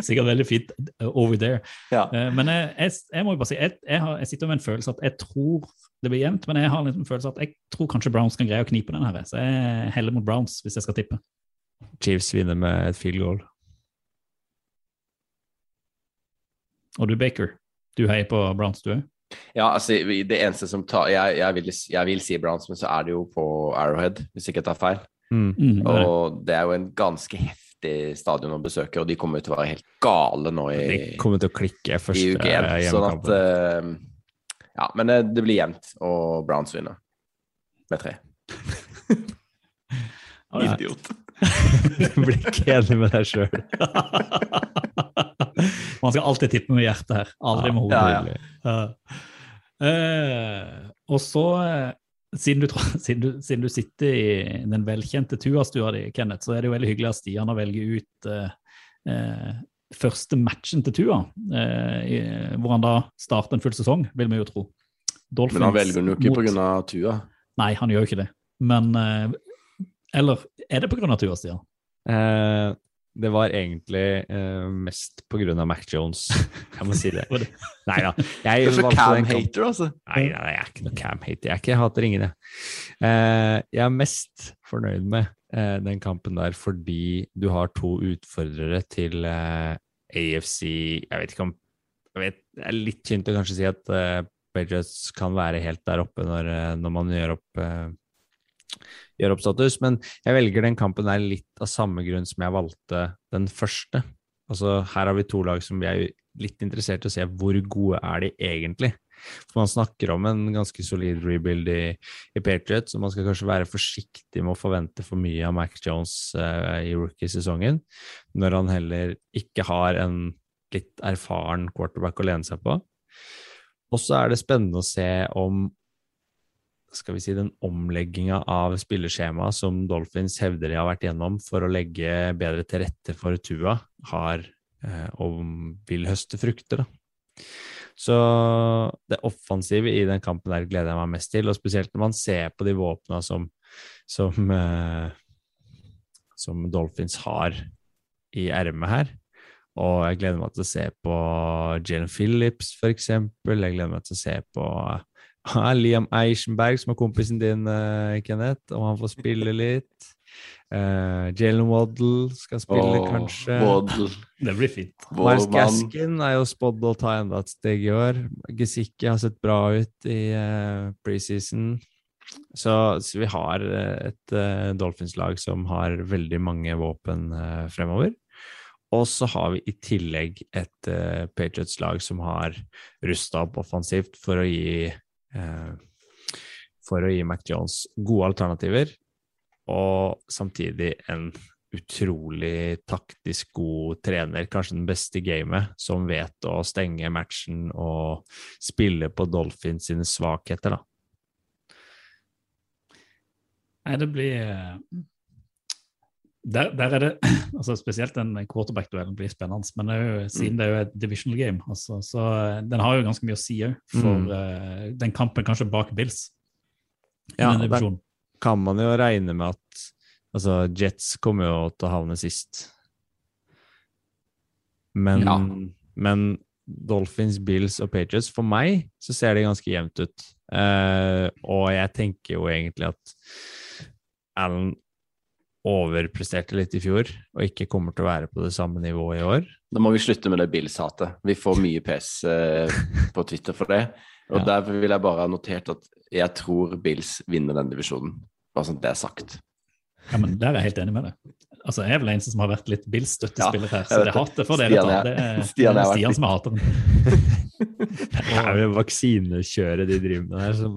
Sikkert veldig fint over there. Ja. Uh, Men jeg, jeg, jeg må jo bare si, jeg, jeg, har, jeg sitter med en følelse at jeg tror det blir jevnt, men jeg har liksom en følelse at jeg tror kanskje Browns kan greie å knipe den her. Så jeg heller mot Browns hvis jeg skal tippe. Chiefs vinner med et field goal. Og du, Baker, du heier på Browns, du òg? Ja, altså, det eneste som tar jeg, jeg, vil, jeg vil si Browns, men så er det jo på Arrowhead, hvis ikke jeg tar feil. Mm. Mm. Og det er jo en ganske heftig stadion å besøke, og de kommer til å være helt gale nå i, De kommer til å klikke i første uke én. Sånn at eh, Ja, men det, det blir jevnt, og Browns vinner med tre. Idiot. Du blir ikke enig med deg sjøl. Man skal alltid tippe med hjertet her, aldri med hodet. Ja, ja. Ja. Eh, og så, eh, siden du, siden, du, siden du sitter i den velkjente Tua-stua di, Kenneth, så er det jo veldig hyggelig at Stian har velget ut eh, eh, første matchen til Tua, eh, i, hvor han da starter en full sesong, vil vi jo tro. Dolphins Men han velger den jo ikke mot- pga. Tua. Nei, han gjør jo ikke det. Men eh, Eller er det pga. Tua, Stian? Det var egentlig uh, mest på grunn av Mac Jones. Jeg må si det. Nei da. Du Jeg er så Cam-hater, altså. Nei, nei, jeg er ikke noe Cam-hater. Jeg, jeg hater ingen, jeg. Uh, jeg er mest fornøyd med uh, den kampen der fordi du har to utfordrere til AFC Jeg vet ikke om jeg vet, Det er litt tynt å kanskje si at Patriots kan være helt der oppe når, når man gjør opp gjør opp status, men jeg velger den kampen der litt av samme grunn som jeg valgte den første. Altså, her har vi to lag som vi er litt interessert i å se hvor gode er de egentlig. For man snakker om en ganske solid rebuild i, i Patriots, og man skal kanskje være forsiktig med å forvente for mye av Mac Jones eh, i rookie-sesongen, når han heller ikke har en litt erfaren quarterback å lene seg på. Og så er det spennende å se om skal vi si, den omlegginga av spilleskjema som Dolphins hevder de har vært gjennom for å legge bedre til rette for Tua, har eh, og vil høste frukter. Da. Så det offensive i den kampen der gleder jeg meg mest til, og spesielt når man ser på de våpna som, som, eh, som Dolphins har i ermet her. Og jeg gleder meg til å se på Jalen Phillips, for eksempel. Jeg gleder meg til å se på Liam Eichenberg, som er kompisen din, eh, Kenneth, om han får spille litt. Uh, Jalen Waddle skal spille, oh, kanskje. Waddle. Det blir fint. Miles Gaskin er jo spådd å ta enda et steg i år. Gesicki har sett bra ut i uh, preseason. Så, så vi har et uh, Dolphins-lag som har veldig mange våpen uh, fremover. Og så har vi i tillegg et uh, Patriots-lag som har rusta opp offensivt for å gi for å gi McJones gode alternativer, og samtidig en utrolig taktisk god trener, kanskje den beste i gamet, som vet å stenge matchen og spille på Dolphins sine svakheter, da. Nei, det blir eh, der, der er det altså Spesielt den quarterback-duellen blir spennende. Men det jo, siden det er jo et divisional game, altså, så eh, den har jo ganske mye å si òg for Mm. uh, den kampen kanskje bak Bills. Ja, der- Kan man jo regne med at altså, Jets kommer jo til å havne sist. Men, Ja. men Dolphins, Bills og Patriots, for meg så ser det ganske jevnt ut. Uh, og jeg tenker jo egentlig at Allen overpresterte litt i fjor, og ikke kommer til å være på det samme nivået i år. Da må vi slutte med det Bills-hatet. Vi får mye pes eh, på Twitter for det. Og Ja. derfor vil jeg bare ha notert at jeg tror Bills vinner den divisjonen. Bare sånn det er sagt. Ja, men Der er jeg helt enig med deg. Altså, Jeg er vel en som har vært litt Bills-støttespiller her, så det hatet får dere Stian ta. Det er, Stian det er Stian som er hateren. Det er jo vaksinekjøret de driver med her, som,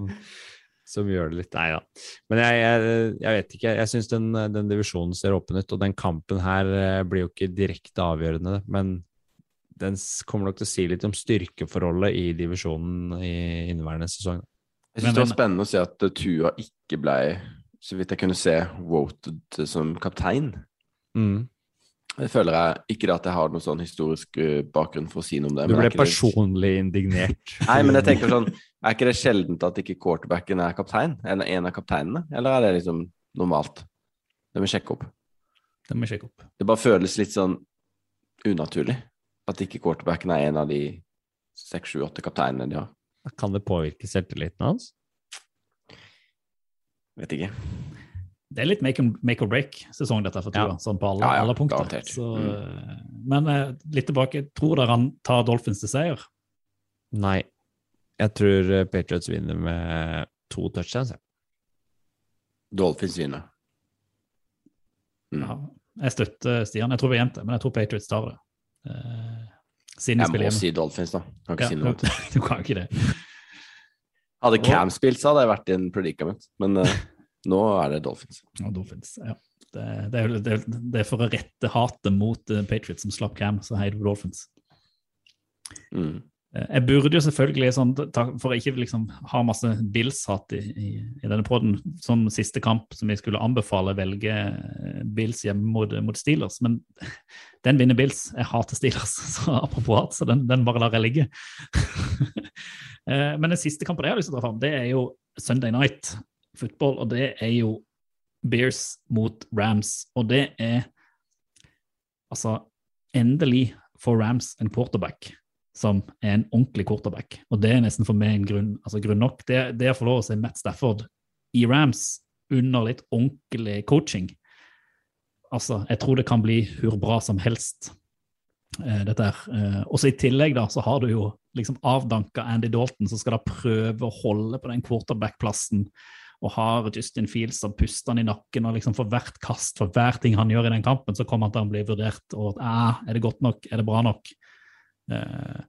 som gjør det litt Nei da. Men jeg, jeg, jeg vet ikke. Jeg syns den, den divisjonen ser åpen ut, og den kampen her eh, blir jo ikke direkte avgjørende, men den kommer nok til å si litt om styrkeforholdet i divisjonen i inneværende sesong. Jeg syns det var spennende å se at eh, Tua ikke ble, så vidt jeg kunne se, voted som kaptein. Mm. Det føler jeg ikke at jeg har noen sånn historisk eh, bakgrunn for å si noe om det. Du ble er ikke det- personlig indignert. Nei, men jeg tenker sånn Er ikke det sjeldent at ikke quarterbacken er kaptein? Eller en av kapteinene? Eller er det liksom normalt? Det må sjekke opp. Det må jeg sjekke opp. Det bare føles litt sånn unaturlig at ikke quarterbacken er en av de seks, sju, åtte kapteinene de har. Kan det påvirke selvtilliten hans? Vet ikke. Det er litt make, and- make or break-sesong, dette for Tua, Ja. sånn på alle, Ja, ja, alle punkter. Så, Mm. Men eh, litt tilbake, tror dere han tar Dolphins til seier? Nei. Jeg tror eh, Patriots vinner med to touchdowns. Dolphins vinner. Mm. Ja. Jeg støtter Stian. Jeg tror vi er jevnt, men jeg tror Patriots tar det. Eh, siden Jeg må hjemme. si Dolphins, da. Kan ikke Ja, si noe annet. du kan ikke det. Hadde Cam spilt, så hadde jeg vært i en predicament. Men eh, nå er det Dolphins. Ja, Dolphins, ja. Det, det, er, det, det er for å rette hatet mot eh, Patriots som slapp Cam, så heier du Dolphins. Mm. Eh, Jeg burde jo selvfølgelig, sånn, ta- for å ikke liksom ha masse Bills-hat i, i, i denne poden, som siste kamp som jeg skulle anbefale, velge eh, Bills hjemme mot, mot Steelers. Men den vinner Bills. Jeg hater Steelers, så apropos hat, så den, den bare lar jeg ligge. Men den siste kampen jeg har lyst til å dra fram, det er jo Sunday Night Football, og det er jo Bears mot Rams. Og det er altså endelig får Rams en quarterback som er en ordentlig quarterback. Og det er nesten for meg en grunn, altså grunn nok. Det, det å få lov å se Matt Stafford i Rams under litt ordentlig coaching Altså, jeg tror det kan bli hvor bra som helst, eh, dette her. Eh, også i tillegg da, så har du jo liksom avdanka Andy Dalton, som skal da prøve å holde på den quarterback-plassen og har Justin Fields som puster han i nakken, og liksom for hvert kast, for hver ting han gjør i den kampen, så kommer han til å bli vurdert. og ah, Er det godt nok? Er det bra nok? Eh,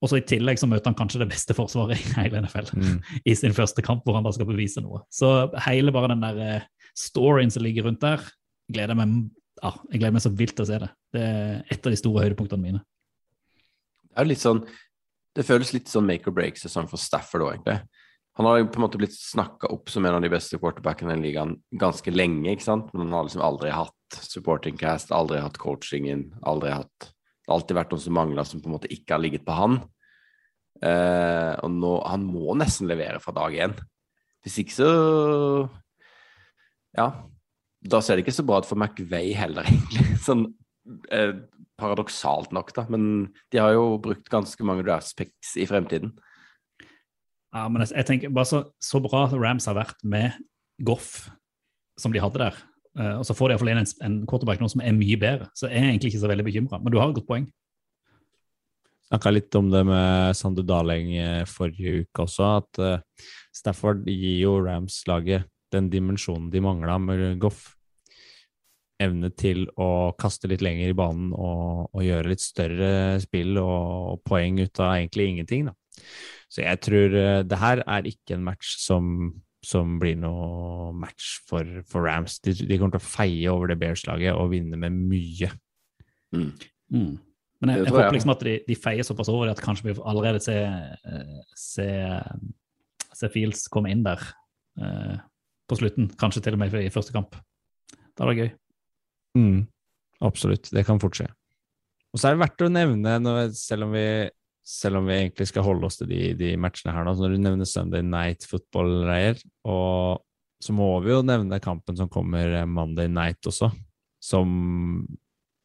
og så I tillegg så møter han kanskje det beste forsvaret i hele NFL Mm. i sin første kamp, hvor han da skal bevise noe. Så hele bare den der eh, storyen som ligger rundt der, gleder jeg meg, ja, jeg gleder meg så vilt til å se det. Det er et av de store høydepunktene mine. Det er litt sånn Det føles litt sånn make or break-sesong for Stafford òg, egentlig. Han har på en måte blitt snakka opp som en av de beste quarterbackene i ligaen ganske lenge, ikke sant? men han har liksom aldri hatt supporting cast, aldri hatt coachingen, aldri hatt Det har alltid vært noen som mangla, som på en måte ikke har ligget på han. Eh, og nå Han må nesten levere fra dag én. Hvis ikke så Ja. Da ser det ikke så bra ut for McVay heller, egentlig. Sånn eh, paradoksalt nok, da. Men de har jo brukt ganske mange draft picks i fremtiden. Ja, men jeg, tenker bare så, så bra Rams har vært med Goff som de hadde der. Uh, og så får de iallfall inn en, en quarterback nå som er mye bedre. Så jeg er egentlig ikke så veldig bekymra. Men du har et godt poeng. Snakka litt om det med Sandu Daleng eh, forrige uke også, at uh, Stafford gir jo Rams-laget den dimensjonen de mangla med Goff. Evne til å kaste litt lenger i banen og, og gjøre litt større spill og, og poeng ut av egentlig ingenting. Da. Så jeg tror eh, det her er ikke en match som, som blir noe match for, for Rams. De, de kommer til å feie over det Bears-laget og vinne med mye. Mm. Mm. Men jeg, jeg jeg. håper liksom at de, de feier såpass over det at kanskje vi allerede se, eh, se, se Fields komme inn der eh, på slutten. Kanskje til og med i første kamp. Da er det gøy. Mm, absolutt, det kan fort skje. Og så er det verdt å nevne, selv, om vi, selv om vi egentlig skal holde oss til de, de matchene her så når du nevner Sunday Night Football-greier, og så må vi jo nevne kampen som kommer eh, Monday Night også, som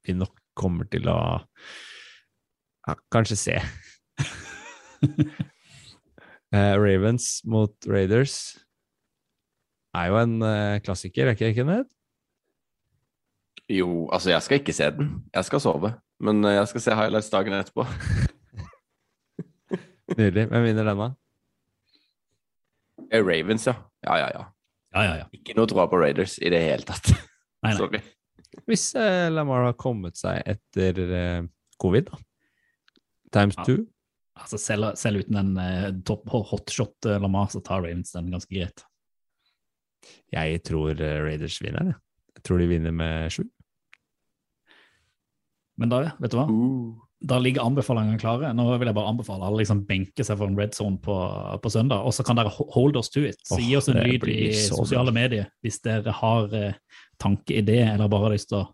vi nok kommer til å ja, kanskje se. uh, Ravens mot Raiders er jo en uh, klassiker, er ikke det, Kenneth? Jo, altså, jeg skal ikke se den. Jeg skal sove. Men jeg skal se highlights dagen etterpå. Nydelig. Hvem vinner denne? Eh, Ravens, ja. Ja, ja, ja. Ja, ja, ja. Ikke noe tro på Raiders i det hele tatt. Nei, nei. Sorry. Hvis eh, Lamar har kommet seg etter eh, covid, da. Times Ja. two. Altså, selv, selv uten en eh, topp hotshot eh, Lamar, så tar Ravens den ganske greit. Jeg tror eh, Raiders vinner, jeg. Jeg tror de vinner med sju. Men da, vet du hva? Da ligger anbefalingene klare. Nå vil jeg bare anbefale alle liksom benke seg for en red zone på, på søndag, og så kan dere ho- hold us to it. Så gi oss en lyd i sosiale bra. medier hvis dere har eh, tanke, idé, eller bare har lyst til å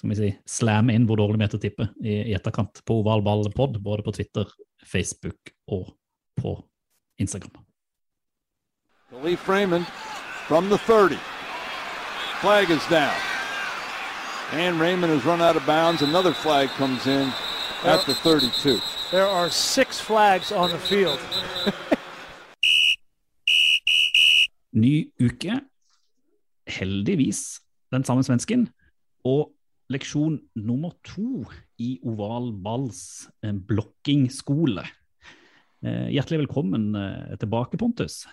skal vi si, slamme inn hvor dårlig vi er til å tippe i, i etterkant på Oval Ball Pod, både på Twitter, Facebook og på Instagram. Khalif Raymond from the 30. Flag is down. And Raymond has run out of bounds. Another flag comes in at the 32. There are six flags on the field. Ny uke. Heldigvis den samme svensken. Og leksjon nummer to i Oval Balls blokkingskole. Eh, hjertelig velkommen eh, tilbake, Pontus.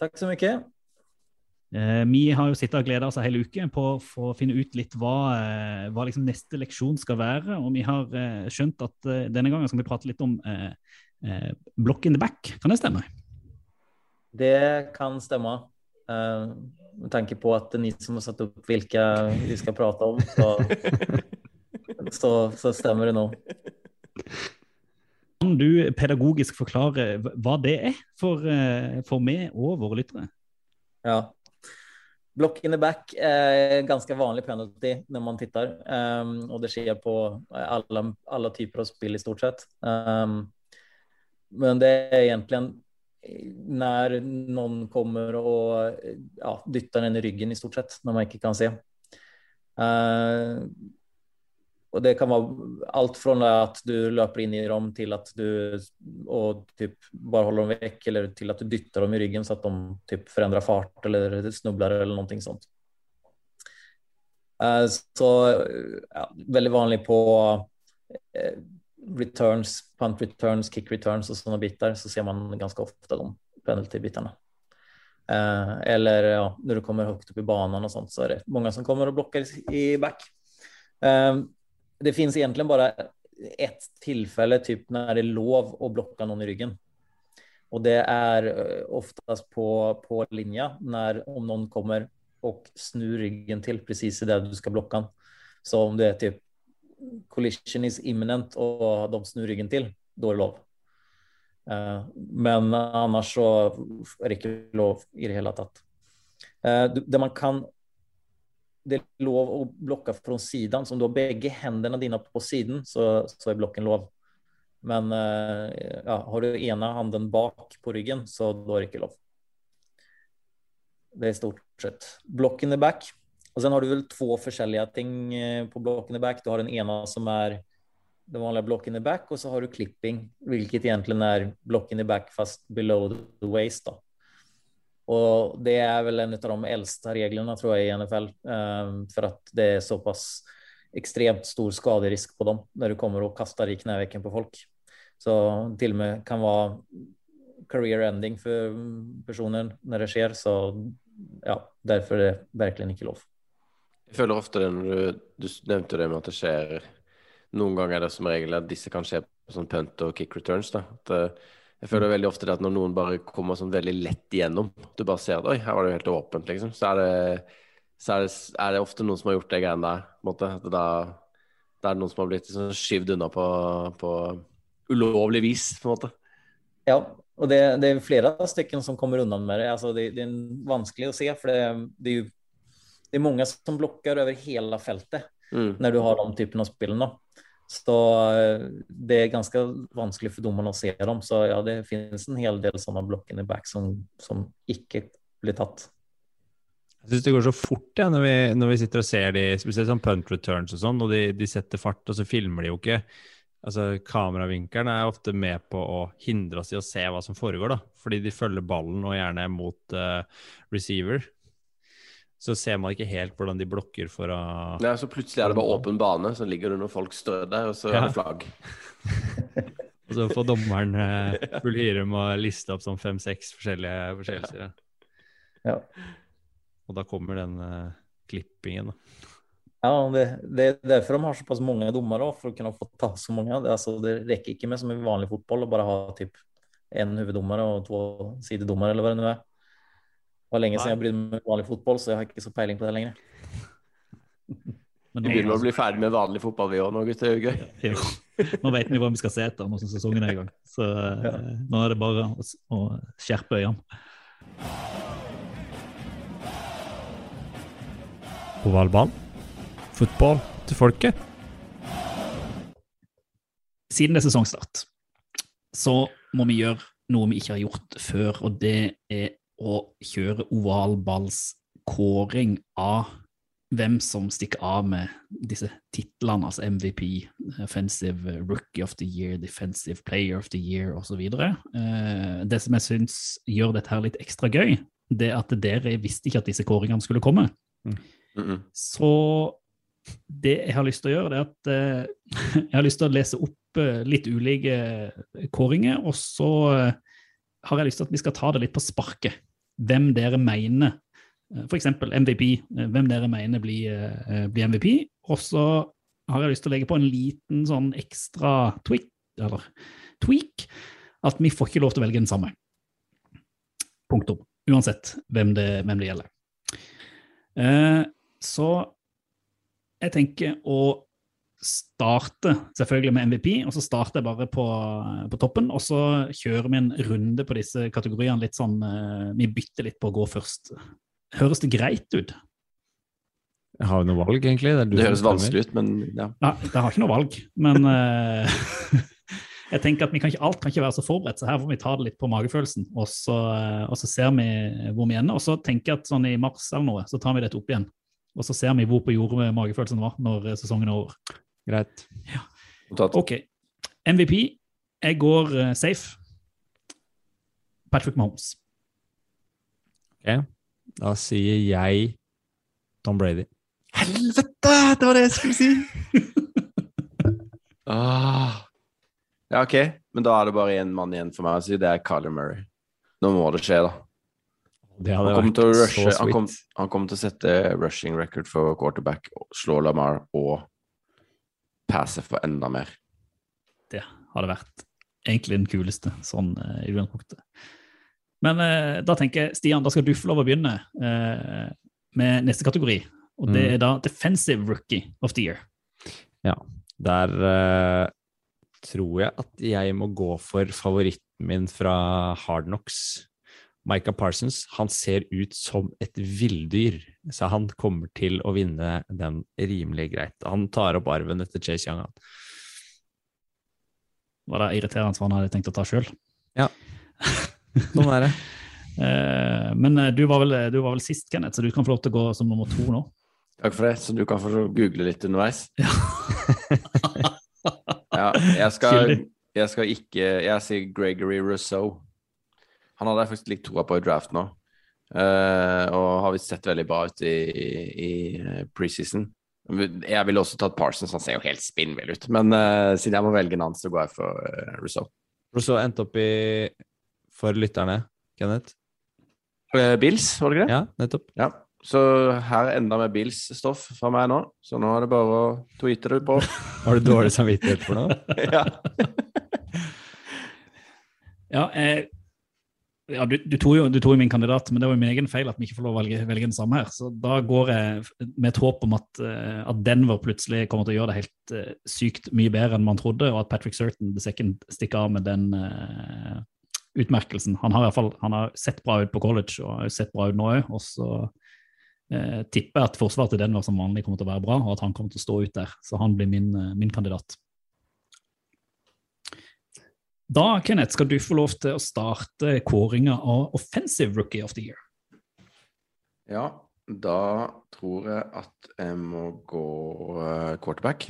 Takk så mycket. Eh, vi har jo sittet og gleda oss hele uken uke på å finne ut litt hva, eh, hva liksom neste leksjon skal være. Og vi har eh, skjønt at denne gangen skal vi prate litt om eh, block in the back. Kan det stemme? Det kan stemme. Eh, med tanke på at det er ni som har satt opp hvilke vi skal prate om, så, så, så stemmer det nå. Kan du pedagogisk forklare hva det er for, for meg og våre lyttere? Ja. Block in the back er ganske vanlig penalty når man tittar. Um, og det skjer på alle, alle, typer av spill i stort sett. Um, men det er egentlig når noen kommer og ja, dytter den i ryggen i stort sett, når man ikke kan se. Uh, og det kan være alt fra at du løper inn i dem, til at du typ bare holder dem vekk, eller til at du dytter dem i ryggen så at de typ forandrer fart eller snubler eller noe sånt. Uh, så ja, veldig vanlig på uh, returns, punt returns, kick returns og sånne biter, så ser man ganske ofte de penalty-bitene. Uh, eller ja, når du kommer høyt opp i banen og sånt, så er det mange som kommer og blokker i back. Um, det finns egentligen bara ett tillfälle typ när det är lov att blocka någon i ryggen. Och det är eh, oftast på, på linja när om någon kommer och snur ryggen till precis det du ska blocka. Så om det är typ collision is imminent och de snur ryggen till, då är det lov. Eh, men annars så er det ikke lov i det hele tatt. Eh, det man kan det er lov å blokke fra siden. Så om du har begge hendene dine på siden, så, så er blokken lov. Men eh, ja, har du ene handen bak på ryggen, så da er det ikke lov. Det er stort sett. Block in the back. Og sen har du vel to forskjellige ting eh, på block in the back. Du har den ene som er den vanlige block in the back, og så har du clipping, hvilket egentlig er block in the back fast below the waist. da. Och det är väl en av de äldsta reglerna tror jag i NFL for för att det är så pass extremt stor skaderisk på dem när du kommer och kastar i knävecken på folk. Så till och med kan vara career ending för personen när det sker. Så ja, derfor er det virkelig ikke lov. Jeg føler ofte det når du, du nevnte det med at det skjer Noen ganger er det som regel at disse kan skje på sånn punt og kick returns. at uh, jeg føler veldig ofte det at når noen bare kommer sånn veldig lett igjennom, du bare ser at oi, her var det jo helt åpent, liksom, så er det, så er det, er det ofte noen som har gjort det greiene der. på en måte, at da, da er det noen som har blitt liksom skyvd unna på, på, ulovlig vis, på en måte. Ja, og det, det er flere stykker som kommer unna med det. Altså, det, det er vanskelig å se, for det, det er jo det er mange som blokker over hele feltet mm. når du har den typen av spill. Så eh, det er ganske vanskelig for dommerne å se dem. Så ja, det finnes en hel del sånne blokkene back som, som ikke blir tatt. Jeg syns det går så fort ja, når, vi, når vi sitter og ser de, spesielt sånn punt returns og sånn, og de, de, setter fart, og så filmer de jo ikke. Altså, Kameravinkelen er ofte med på å hindre oss i å se hva som foregår, da. Fordi de følger ballen og gjerne mot uh, receiver så ser man ikke helt hvordan de blokker for å Nei, Så plutselig er det bare åpen bane, så ligger det noen folk strødd der, og så ja. er det flagg. og så får dommeren eh, full hyre med å liste opp sånn fem-seks forskjellige forseelser. Ja. Og da kommer den uh, klippingen, da. Ja, det, det, er derfor de har såpass mange dommere, for å kunne få ta så mange. Det, altså, det rekker ikke med som i vanlig fotball å bare ha typ én hoveddommer og to sidedommere, eller hva det nå er. Det var lenge siden jeg brydde meg med vanlig fotball, så jeg har ikke så peiling på det lenger. Vi begynner å bli ferdig med vanlig fotball, vi òg nå, gutter. Det er jo gøy. Nå vet vi hva vi skal se etter når sesongen er i gang. Så ja. Eh, nå er det bare å, å skjerpe øynene. Ovalball. Fotball til folket. Siden det er sesongstart, så må vi gjøre noe vi ikke har gjort før, og det er å kjøre ovalballskåring av hvem som stikker av med disse titlene, altså MVP, Offensive Rookie of the Year, Defensive Player of the Year osv. Eh, det som jeg syns gjør dette her litt ekstra gøy, det er at dere visste ikke at disse kåringene skulle komme. Mm. Mm Så det jeg har lyst til å gjøre, det er at eh, jeg har lyst til å lese opp eh, litt ulike kåringer, og så har jeg lyst til at vi skal ta det litt på sparket. Hvem dere mener, eh, f.eks. MVP, eh, hvem dere mener blir, eh, blir, MVP. Og så har jeg lyst til å legge på en liten sånn ekstra tweak, eller tweak, at vi får ikke lov til å velge den samme. Punktum. Uansett hvem det, hvem det gjelder. Så jeg tenker å starte selvfølgelig med MVP, og så starter jeg bare på, på toppen. Og så kjører vi en runde på disse kategoriene litt sånn eh, Vi bytter litt på å gå først. Høres det greit ut? Jeg Har jo noe valg, egentlig? Det, Det høres vanskelig ut, men ja. Ja, jeg har ikke noe valg, men eh, jeg tenker at vi kan ikke, alt kan ikke være så forberedt, så her får vi ta det litt på magefølelsen, og så, eh, og så ser vi hvor vi ender. Og så tenker jeg at sånn i mars eller noe, så tar vi dette opp igjen. Og så ser vi hvor på jordet magefølelsen var når sesongen er over. Greit. Ja. Ok. MVP. Jeg går uh, safe. Patrick Mahomes. Ok. Da sier jeg Tom Brady. Helvete! Det var det jeg skulle si! ah. Ja, OK. Men da er det bare én mann igjen for meg å si. Det er Kyler Murray. Nå må det skje, da. Det Han hadde kommer, rushe, så han, kom, han kommer til å sette rushing record for quarterback, slå Lamar og passe for enda mer. Det hadde vært egentlig den kuleste, sånn eh, i utgangspunktet. Men eh, da tenker jeg, Stian, da skal du få lov å begynne eh, med neste kategori. Og det Mm. er da Defensive Rookie of the Year. Ja, Der eh, tror jeg at jeg må gå for favoritten min fra Hard Knocks. Micah Parsons. Han ser ut som et villdyr, så han kommer til å vinne den rimelig greit. Han tar opp arven etter Chase Young. han. Var det irriterende for han hadde tenkt å ta sjøl? Sånn er det. Eh, men eh, du var, vel, du var vel sist, Kenneth, så du kan få lov til å gå som nummer to nå. Takk for det, så du kan få google litt underveis. Ja, jeg skal, jeg skal ikke Jeg sier Gregory Rousseau. Han hadde jeg faktisk litt troa på i draft nå. uh, og har visst sett veldig bra ut i, i, preseason. Jeg ville også tatt Parsons, han ser jo helt spinnvill ut. Men uh, siden jeg må velge en annen, så går jeg for uh, Rousseau. Og så endte opp i For lytterne, Kenneth. Uh, Bills, var det ikke det? Ja, nettopp. Ja. Så her er enda med Bills-stoff fra meg nå. Så nå er det bare å tweete det på. Har du dårlig samvittighet for noe? ja. Ja, eh, ja du, du, tog jo, du tog jo min kandidat, men det var jo min egen feil at vi ikke får lov å velge, velge den samme her. Så da går jeg med et håp om at, eh, at Denver plutselig kommer til å gjøre det helt uh, sykt mye bedre enn man trodde, og at Patrick Certain the second stikker av med den uh, utmerkelsen. Han har i hvert fall han har sett bra ut på college og har sett bra ut nå òg. Og så uh, tipper jeg at forsvaret til Denver som vanlig kommer til å være bra, og at han kommer til å stå ut der. Så han blir min, min kandidat. Da, Kenneth, skal du få lov til å starte kåringa av Offensive Rookie of the Year. Ja, da tror jeg at jeg må gå eh, quarterback.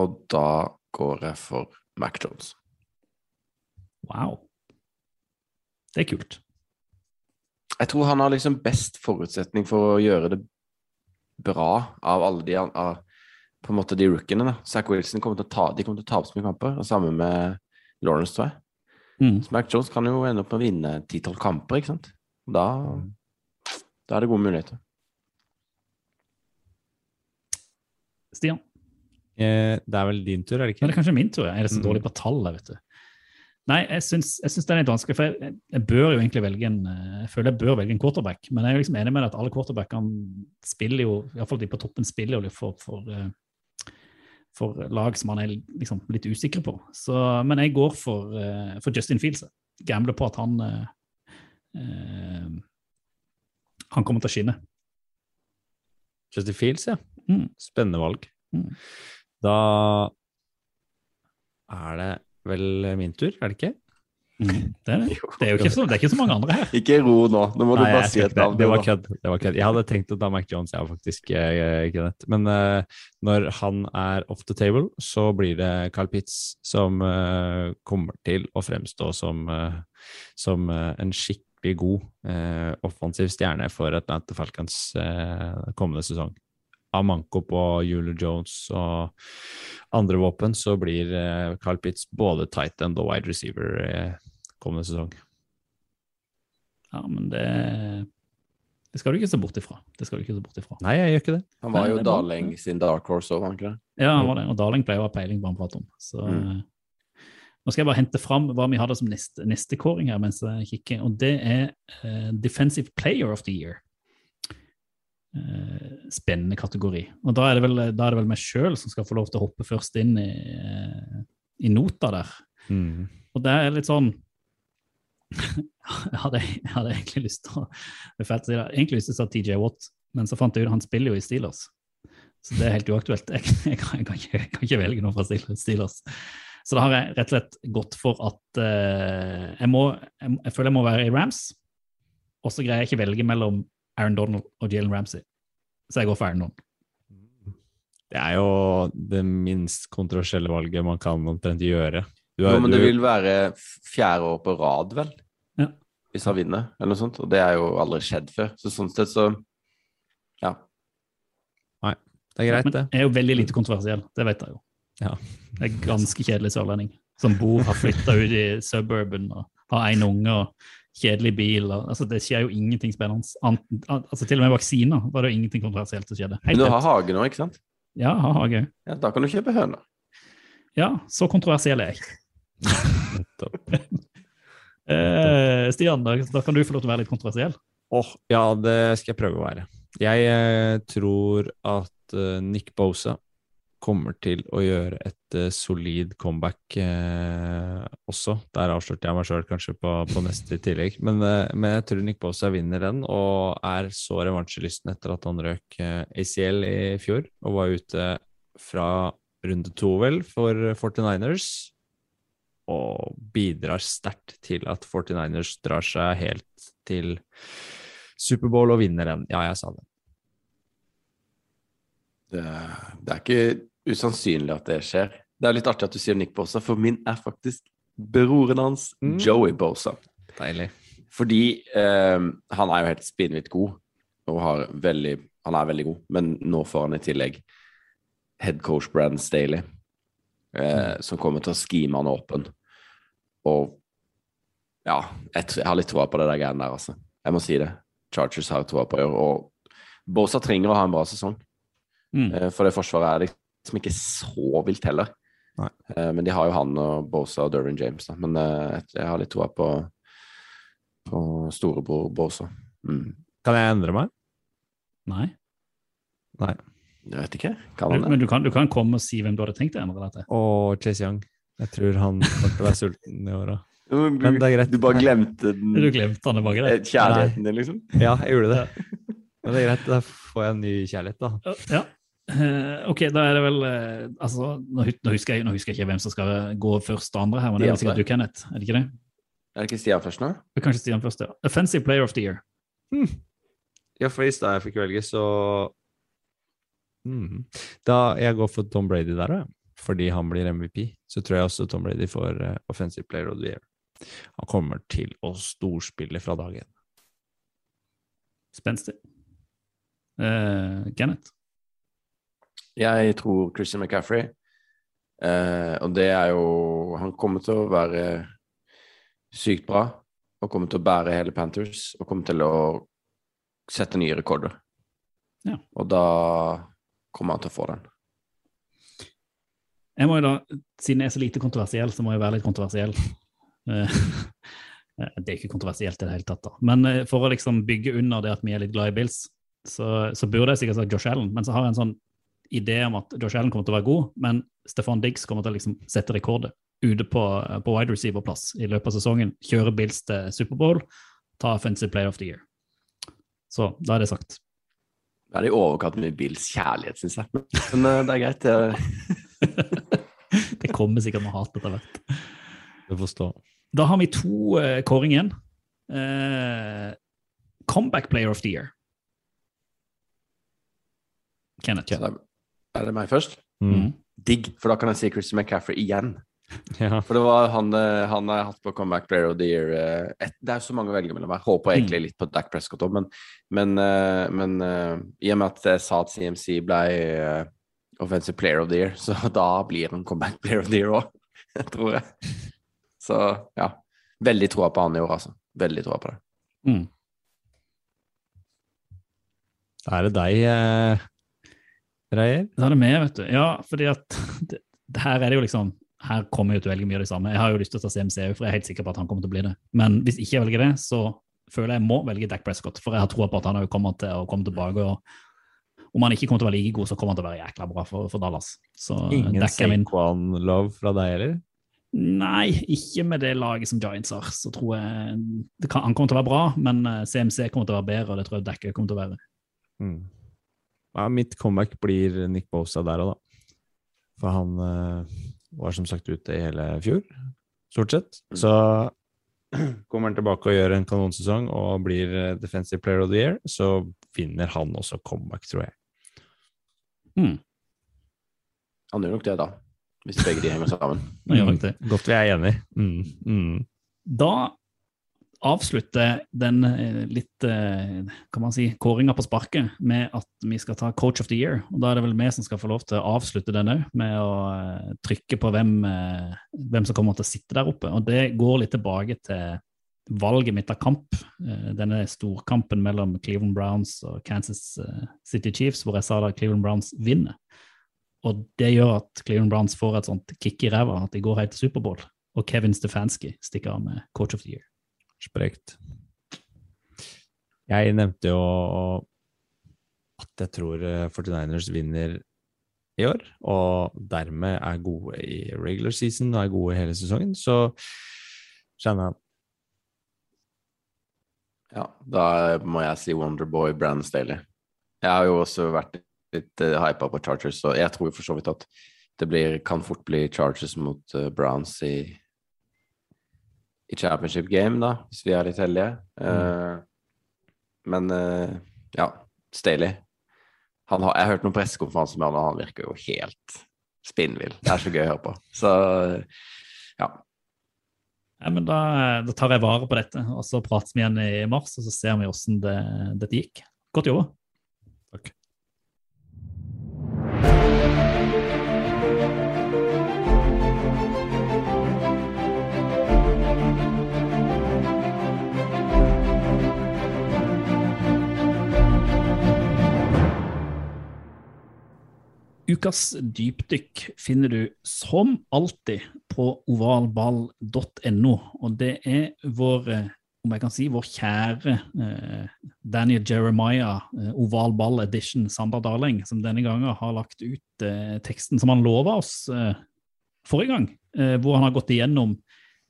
Og da går jeg for Mac Jones. Wow. Det er kult. Jeg tror han har liksom best forutsetning for å gjøre det bra av alle de av på en måte de rookiene. da. Zack Wilson kommer til å ta, de kommer til å tape så mye kamper, og samme med Lawrence, tror jeg. Mm. Så Mac Jones kan jo ende opp med å vinne ti-tolv kamper, ikke sant. Da, da er det gode muligheter. Stian, Eh, Det er vel din tur, er det men det er kanskje min tur. ja. Er det så Mm. dårlig på tallet, vet du? Nei, jeg syns, jeg syns det er litt vanskelig, for jeg, jeg bør jo egentlig velge en eh, Jeg føler jeg bør velge en quarterback, men jeg er liksom enig med deg at alle quarterbackene spiller jo, iallfall de på toppen, spiller jo litt for, for, eh, for lag som man er liksom litt usikker på. Så, men jeg går for, eh, for Justin Fields. Gambler på at han eh, eh, Han kommer til å skinne. Justin Fields, ja. Mm. Spennende valg. Mm. Da er det vel min tur, er det ikke? Mm. Det, er det. Det, er jo ikke så, er ikke så mange andre her. Ikke ro nå. Nå må Nei, du bare si et navn. Det var kødd. Det var kødd. Jeg hadde tenkt å ta Mac Jones, jeg faktisk, eh, Kenneth. Men uh, når han er off the table, så blir det Carl Pitts som uh, kommer til å fremstå som, uh, som en skikkelig god offensiv stjerne for Atlanta Falcons kommende sesong. Av manko på Julie Jones og andre våpen, så blir Carl Pitts både tight end og wide receiver kommende sesong. Ja, men det, det skal du ikke se bort ifra. Det skal du ikke se bort ifra. Nei, jeg gjør ikke det. Han var jo. Darling sin dark horse òg, var han ikke det? Ja, han var det. Og Darling pleier å ha peiling på hva han prater om. Så Mm. eh, nå skal jeg bare hente fram hva vi hadde som neste, neste kåring her mens jeg kikker, og det er uh, Defensive Player of the Year. Uh, spennende kategori. Og da er det vel, da er det vel meg sjøl som skal få lov til å hoppe først inn i, uh, i nota der. Mm. Og det er litt sånn hadde, jeg hadde egentlig lyst til å fælt å egentlig lyst til å si TJ Watt, men så fant jeg ut at han spiller jo i Steelers. Så det er helt uaktuelt. Jeg, jeg, kan, jeg, kan, ikke, jeg kan ikke velge noe fra Steelers. Så da har jeg rett og slett gått for at uh, jeg, må, jeg, jeg føler jeg må være i Rams, og så greier jeg ikke velge mellom Aaron Donald og Jalen Ramsey. Så jeg går for Aaron Donald. Det er jo det minst kontroversielle valget man kan omtrent gjøre. Du Jo, har- men det du- vil være fjerde år på rad, vel? Ja. Hvis han vinner, eller noe sånt. Og det er jo aldri skjedd før. Så sånn sett så Ja. Det er greit, Men det. jeg er jo veldig lite kontroversiell, det vet jeg jo. Ja. Jeg er ganske kjedelig sørlending som bor, har flytta ut i suburban og har én unge og kjedelig bil. Og, altså, det skjer jo ingenting spennende. Ant- altså, til og med vaksiner var det jo ingenting kontroversielt som skjedde. Men du har hage nå, ikke sant? Ja, har hage. Ja, da kan du kjøpe høner. Ja, så kontroversiell er jeg. Eh, Stian, da, kan du få lov til å være litt kontroversiell. Åh, ja, det skal jeg prøve å være. Jeg eh, tror at eh, Nick Bosa kommer til å gjøre et eh, solid comeback eh, også. Der avslørte jeg meg sjøl kanskje på, på neste i tillegg. Men, eh, men jeg tror Nick Bosa vinner den, og er så revansjelysten etter at han røk eh, ACL i fjor og var ute fra runde to, vel, for 49ers. Og bidrar sterkt til at 49ers drar seg helt til Superbowl og vinner den. Ja, jeg sa det. Det, det er ikke usannsynlig at det skjer. Det er litt artig at du sier Nick Bosa, for min er faktisk broren hans, Mm. Joey Bosa. Deilig. Fordi eh, han er jo helt spinnvidt god, og har veldig, han er veldig god, men nå får han i tillegg head coach Brandon Staley, eh, som kommer til å skime han åpen. Og ja, jeg, jeg har litt troa på det der greiene der, altså. Jeg må si det. Chargers har troa på det, og Bosa trenger å ha en bra sesong. Mm. Eh, For det forsvaret er liksom ikke så vilt heller. Nei. Eh, Men de har jo han og Bosa og Durin James, da. Men eh, jeg- jeg har litt troa på, på storebror Bosa. Mm. Kan jeg endre meg? Nei. Nei. Jeg vet ikke. Kan han det? men du, kan, du kan komme og si hvem du hadde tenkt å endre deg til. Og Chase Young. Jeg tror han kommer til å være sulten i åra. Du, men det er greit. du bare glemte den Du glemte han det bak eh, kjærligheten din, liksom? Ja, jeg gjorde det. Men det er greit, da får jeg en ny kjærlighet, da. Ja. Eh, ok, da er det vel eh, altså, nå, nå, husker jeg, nå husker jeg ikke hvem som skal gå først og andre her, men det er sikkert du, Kenneth. Er det ikke det? Er det ikke Stian først nå? Kanskje Stian først, ja. Offensive Player of the Year. Ja, for i stad jeg fikk velge, så Mhm. Da jeg går for Tom Brady der òg, fordi han blir MVP, så tror jeg også Tom Brady får eh, Offensive Player of the Year. Han kommer til å storspille fra dag én. Spenstig. Uh, Kenneth. Jeg tror Christian McCaffrey. Uh, og det er jo Han kommer til å være sykt bra. Og kommer til å bære hele Panthers. Og kommer til å sette nye rekorder. Ja. Og da kommer han til å få den. Jeg må jo da, Siden jeg er så lite kontroversiell, så må jeg være litt kontroversiell. Eh, det er ikke kontroversielt i det hele tatt, da. Men eh, for å liksom bygge under det at vi er litt glad i Bills, så, så burde jeg sikkert sagt Josh Allen. Men så har jeg en sånn idé om at Josh Allen kommer til å være god, men Stefan Diggs kommer til å liksom sette rekorder ute på, på wide receiver-plass i løpet av sesongen. Kjøre Bills til Superbowl, ta Offensive Player of the Year. Så da er det sagt. Det er i overkant mye Bills kjærlighet, syns jeg. Men uh, det er greit. Det, Det kommer sikkert noe hat etter hvert. Du forstår. Da har vi to uh, kåring igjen. Uh, comeback player of the year. Kenneth. er er det meg først? Mm. Digg, for da kan jeg si Christian McCaffrey igjen. Ja. For det var han, eh, han har hatt på Comeback Player of the Year. eh, Et, det er jo så mange å velge mellom. Jeg håper egentlig litt på Dac Prescott òg, men, men, eh, men i og med at jeg sa at CMC ble Offensive Player of the Year, så da blir han Comeback Player of the Year òg, tror jeg. Så ja. Veldig troa på han i år, altså. Veldig troa på det. Mm. Da er det deg, eh, Reier. Da er det meg, vet du. Ja, fordi at det, det her er det jo liksom Her kommer jeg til å velge mye av det samme. Jeg har jo lyst til å ta CMC for jeg er helt sikker på at han kommer til å bli det. Men hvis ikke jeg velger det, så føler jeg må velge Dak Prescott, for jeg har troa på at han også kommer til å komme tilbake. og Om han ikke kommer til å være like god, så kommer han til å være jækla bra for, for Dallas. Så Ingen er min Saquon-love fra deg heller? Nei, ikke med det laget som Giants har. Så tror jeg kan, Han kommer til å være bra, men eh, CMC kommer til å være bedre, og det tror jeg Dac kommer til å være. Mm. Ja, mitt comeback blir Nick Bosa der òg, da. For han eh, var som sagt ute i hele fjor, stort sett. Så kommer han tilbake og gjør en kanonsesong og blir eh, Defensive Player of the Year, så vinner han også comeback, tror jeg. Mm. Han gjør nok det, da. Hvis begge de henger sammen. Det. Godt vi er enige. Mm. Mm. Da avslutter den eh, litt eh, kan man si, kåringa på sparket med at vi skal ta Coach of the Year. og Da er det vel vi som skal få lov til å avslutte den òg, med å eh, trykke på hvem, eh, hvem som kommer til å sitte der oppe. Og Det går litt tilbake til valget mitt av kamp. Eh, denne storkampen mellom Cleveland Browns og Kansas eh, City Chiefs, hvor jeg sa da Cleveland Browns vinner. Og det gjør at Cleveland Browns får et sånt kick i ræva, at de går helt til Superbowl. Og Kevin Stefanski stikker av med Coach of the Year. Sprekt. Jeg nevnte jo at jeg tror eh, 49ers vinner i år, og dermed er gode i regular season og er gode hele sesongen, så jeg Ja, da må jeg si Wonderboy Brandon Staley. Jeg har jo også vært litt uh, hypa på Chargers, så jeg tror for så vidt at det blir, kan fort bli Chargers mot uh, Browns i, i championship game, da, hvis vi er litt heldige. Uh, men uh, ja, Staley. Har, jeg har hørt noen pressekonferanser med han, og han virker jo helt spinnvill. Det er så gøy å høre på. Så ja. Ja, men da, da tar jeg vare på dette, og så prates vi igjen i mars, og så ser vi hvordan det, dette gikk. Godt jobba. Ukas dypdykk finner du som alltid på ovalball.no, og det er vår, eh, om jeg kan si, vår kjære eh, Daniel Jeremiah, eh, ovalball edition, Sander Darling, som denne gangen har lagt ut eh, teksten som han lova oss eh, forrige gang, eh, hvor han har gått igjennom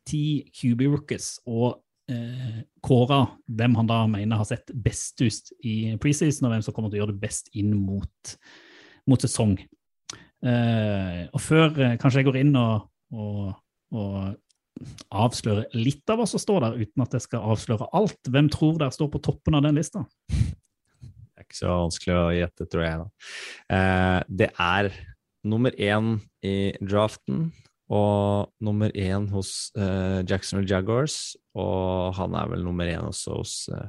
ti QB-rookies og eh, kåra hvem han da mener har sett best ut i preseason, og hvem som kommer til å gjøre det best inn mot mot sesong. Eh, og før eh, kanskje jeg går inn og, og, og avslører litt av hva som står der, uten at jeg skal avsløre alt, hvem tror dere står på toppen av den lista? Det er ikke så vanskelig å gjette, tror jeg. Eh, det er nummer én i draften og nummer én hos eh, Jacksonville Jaguars. Og han er vel nummer én også hos eh,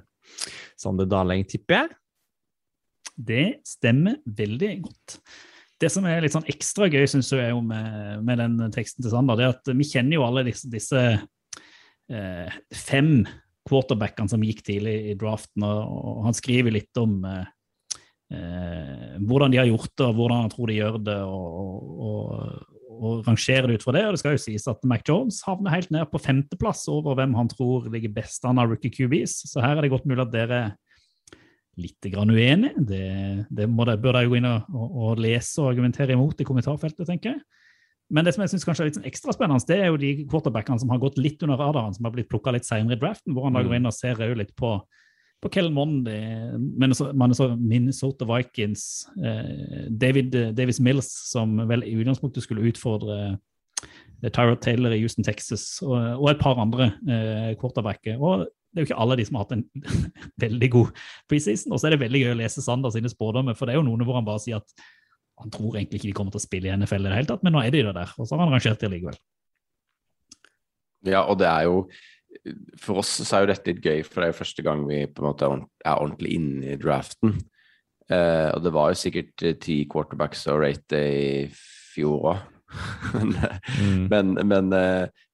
Sander Daleng, tipper jeg. Det stemmer veldig godt. Det som er litt sånn ekstra gøy, syns jeg, med, med, den teksten til Sander, det er at vi kjenner jo alle disse, disse eh, fem quarterbackene som gikk tidlig i draften, og, og han skriver litt om eh, eh, hvordan de har gjort det, og hvordan han tror de gjør det, og, og, og rangerer det ut fra det. Og det skal jo sies at Mac Jones havner helt ned på femteplass over hvem han tror ligger best an av rookie QBs, så her er det godt mulig at dere litt grann uenig. Det, det må de, bør de gå inn og, og, og, lese og argumentere imot i kommentarfeltet, tenker jeg. Men det som jeg synes kanskje er litt sånn ekstra spennende, det er jo de quarterbackene som har gått litt under radaren, som har blitt plukka litt senere i draften, hvor han da går inn og ser litt på, på Kellen Mondi, Minnesota Vikings, eh, David Davis Mills, som vel i utgangspunktet skulle utfordre Tyrod Taylor i Houston, Texas, og, og et par andre eh, quarterbacker. Og det er jo ikke alle de som har hatt en veldig god preseason. Og så er det veldig gøy å lese Sander sine spådommer, for det er jo noen hvor han bare sier at han tror egentlig ikke de kommer til å spille i NFL i det hele tatt, men nå er de det der. Og så har han rangert det likevel. Ja, og det er jo For oss så er jo dette litt gøy, for det er jo første gang vi på en måte er ordentlig inne i draften. Eh, og det var jo sikkert ti quarterbacks å rate i fjor òg. men, mm. men, men,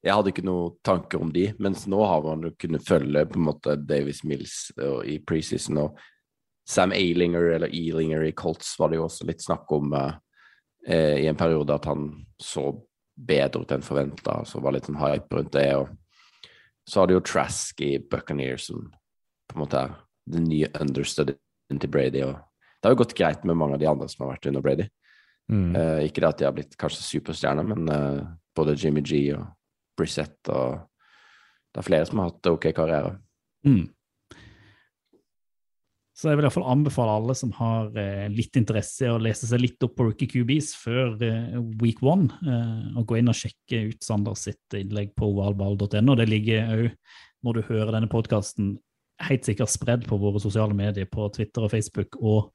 jeg hadde ikke noen tanker om de. Mens nå har man jo kunnet følge på en måte Davis Mills i preseason. Og Sam Eilinger eller Ealinger i Colts var det jo også litt snakk om uh, i en periode at han så bedre ut enn forventa. Så var det litt sånn hype rundt det. Og så har du jo Trask i Buccaneers som på en måte er den nye understudyen til Brady. Og det har jo gått greit med mange av de andre som har vært under Brady. Mm. Uh, ikke at de har blitt kanskje superstjerner, men uh, både Jimmy G og Brissett og Det er flere som har hatt OK karriere. Mm. Så jeg vil i hvert fall anbefale alle som har eh, litt interesse i å lese seg litt opp på Rookie QBs før eh, week one, eh, og gå inn og sjekke ut Sander sitt innlegg på ovalball.no. Det ligger òg, når du hører denne podkasten, helt sikkert spredd på våre sosiale medier på Twitter og Facebook og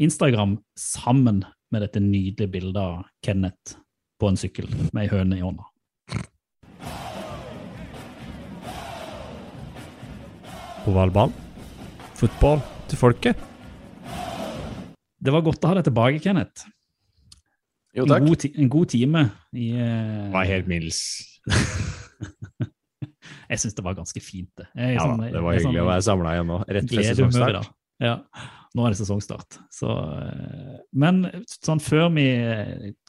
Instagram, sammen med dette nydelige bildet av Kenneth på en sykkel med ei høne i hånda. Ovalball. Fotball til folket. Det var godt å ha deg tilbake, Kenneth. Jo, En takk. god, ti en god time i uh... Var helt middels. Jeg syns det var ganske fint, det. Jeg Ja, sånn- det var jeg hyggelig sånn- å være samla igjen nå, rett før sesongstart. Ja. Nå er det sesongstart. Så, eh, men sånn før vi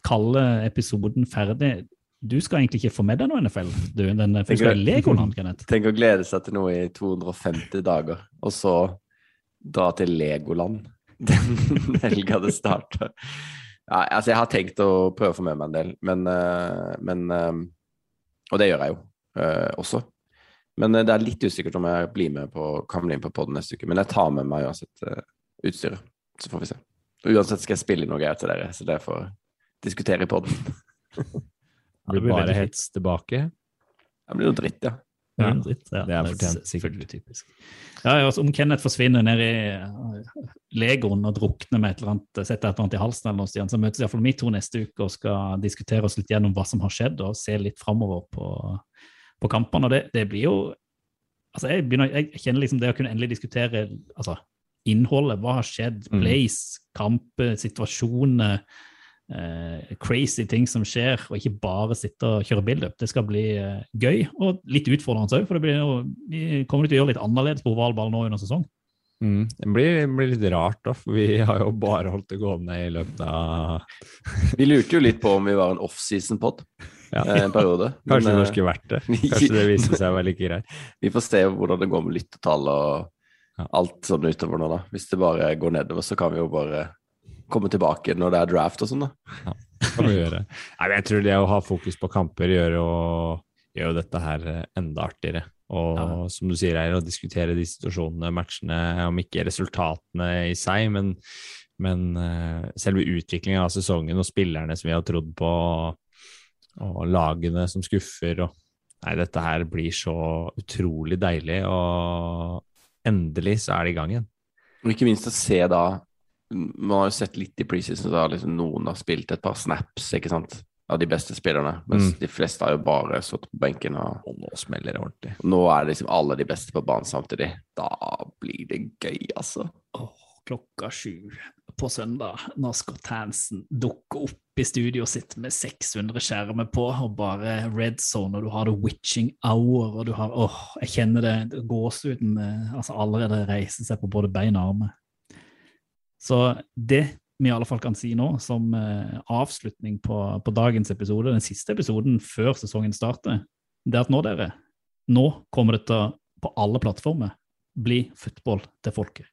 kaller episoden ferdig Du skal egentlig ikke få med deg noe NFL? Du, den, første Legoland, Kenneth. Tenk å glede seg til noe i 250 dager, og så dra til Legoland den helga det starter. Ja, altså, jeg har tenkt å prøve å få med meg en del, men, eh, men eh, Og det gjør jeg jo også. Men eh, det er litt usikkert om jeg blir med på, kan bli med på podden neste uke. Men jeg tar med meg uansett uh, utstyret, så får vi se. Og uansett skal jeg spille inn noe greier til dere, så det får diskutere i podden. Det blir bare hets tilbake. Det blir noe dritt, ja. Ja, dritt, ja. det er fortjent, selvfølgelig typisk. Ja, ja, altså, om Kenneth forsvinner ned i eh, Legoen og drukner med et eller annet, setter et eller annet i halsen, eller noe, så møtes iallfall vi to neste uke og skal diskutere oss litt gjennom hva som har skjedd, og se litt framover på, på kampene. Og det, det blir jo altså jeg, begynner, jeg kjenner liksom det å kunne endelig diskutere altså, innholdet, hva har skjedd, Mm. plays, kamper, situasjoner, eh, crazy ting som skjer, og ikke bare sitte og kjøre build-up. Det skal bli eh, gøy, og litt utfordrende òg, for det blir jo, vi kommer til å gjøre litt annerledes på ovalball nå under sesong. Mm. Det blir, blir litt rart, da, for vi har jo bare holdt det gående i løpet av Vi lurte jo litt på om vi var en offseason-pod ja. eh, en periode. Men, Kanskje det eh, skulle vært det. Kanskje det viste seg å være like greit. Vi får se hvordan det går med lyttertall og alt sånn utover nå, da. Hvis det bare går nedover, så kan vi jo bare komme tilbake når det er draft og sånn, da. Kan vi gjøre. Nei, jeg tror det å ha fokus på kamper gjør jo, gjør jo dette her eh, enda artigere. Og Ja. som du sier, her, å diskutere de situasjonene, matchene, om ikke resultatene i seg, men, men selve utviklingen av sesongen og spillerne som vi har trodd på, og lagene som skuffer. Og, nei, dette her blir så utrolig deilig, og endelig så er det i gang igjen. Og ikke minst å se da Man har jo sett litt i preseason, da liksom noen har spilt et par snaps, ikke sant, av de beste spillerne. Mens Mm. de fleste har jo bare stått på benken, og Og nå smeller det ordentlig. nå er det liksom alle de beste på banen samtidig. Da blir det gøy, altså. Klokka sju på søndag, når Scott Hansen dukker opp i studioet sitt med 600 skjermer på, og bare red zone, og du har the witching hour, og du har åh, jeg kjenner det gåsehuden eh, altså allerede reiser seg på både bein og armer. Så det vi i alle fall kan si nå, som eh, avslutning på, på dagens episode, den siste episoden før sesongen starter, det er at nå, dere, nå kommer det til å, på alle plattformer, bli football til folket.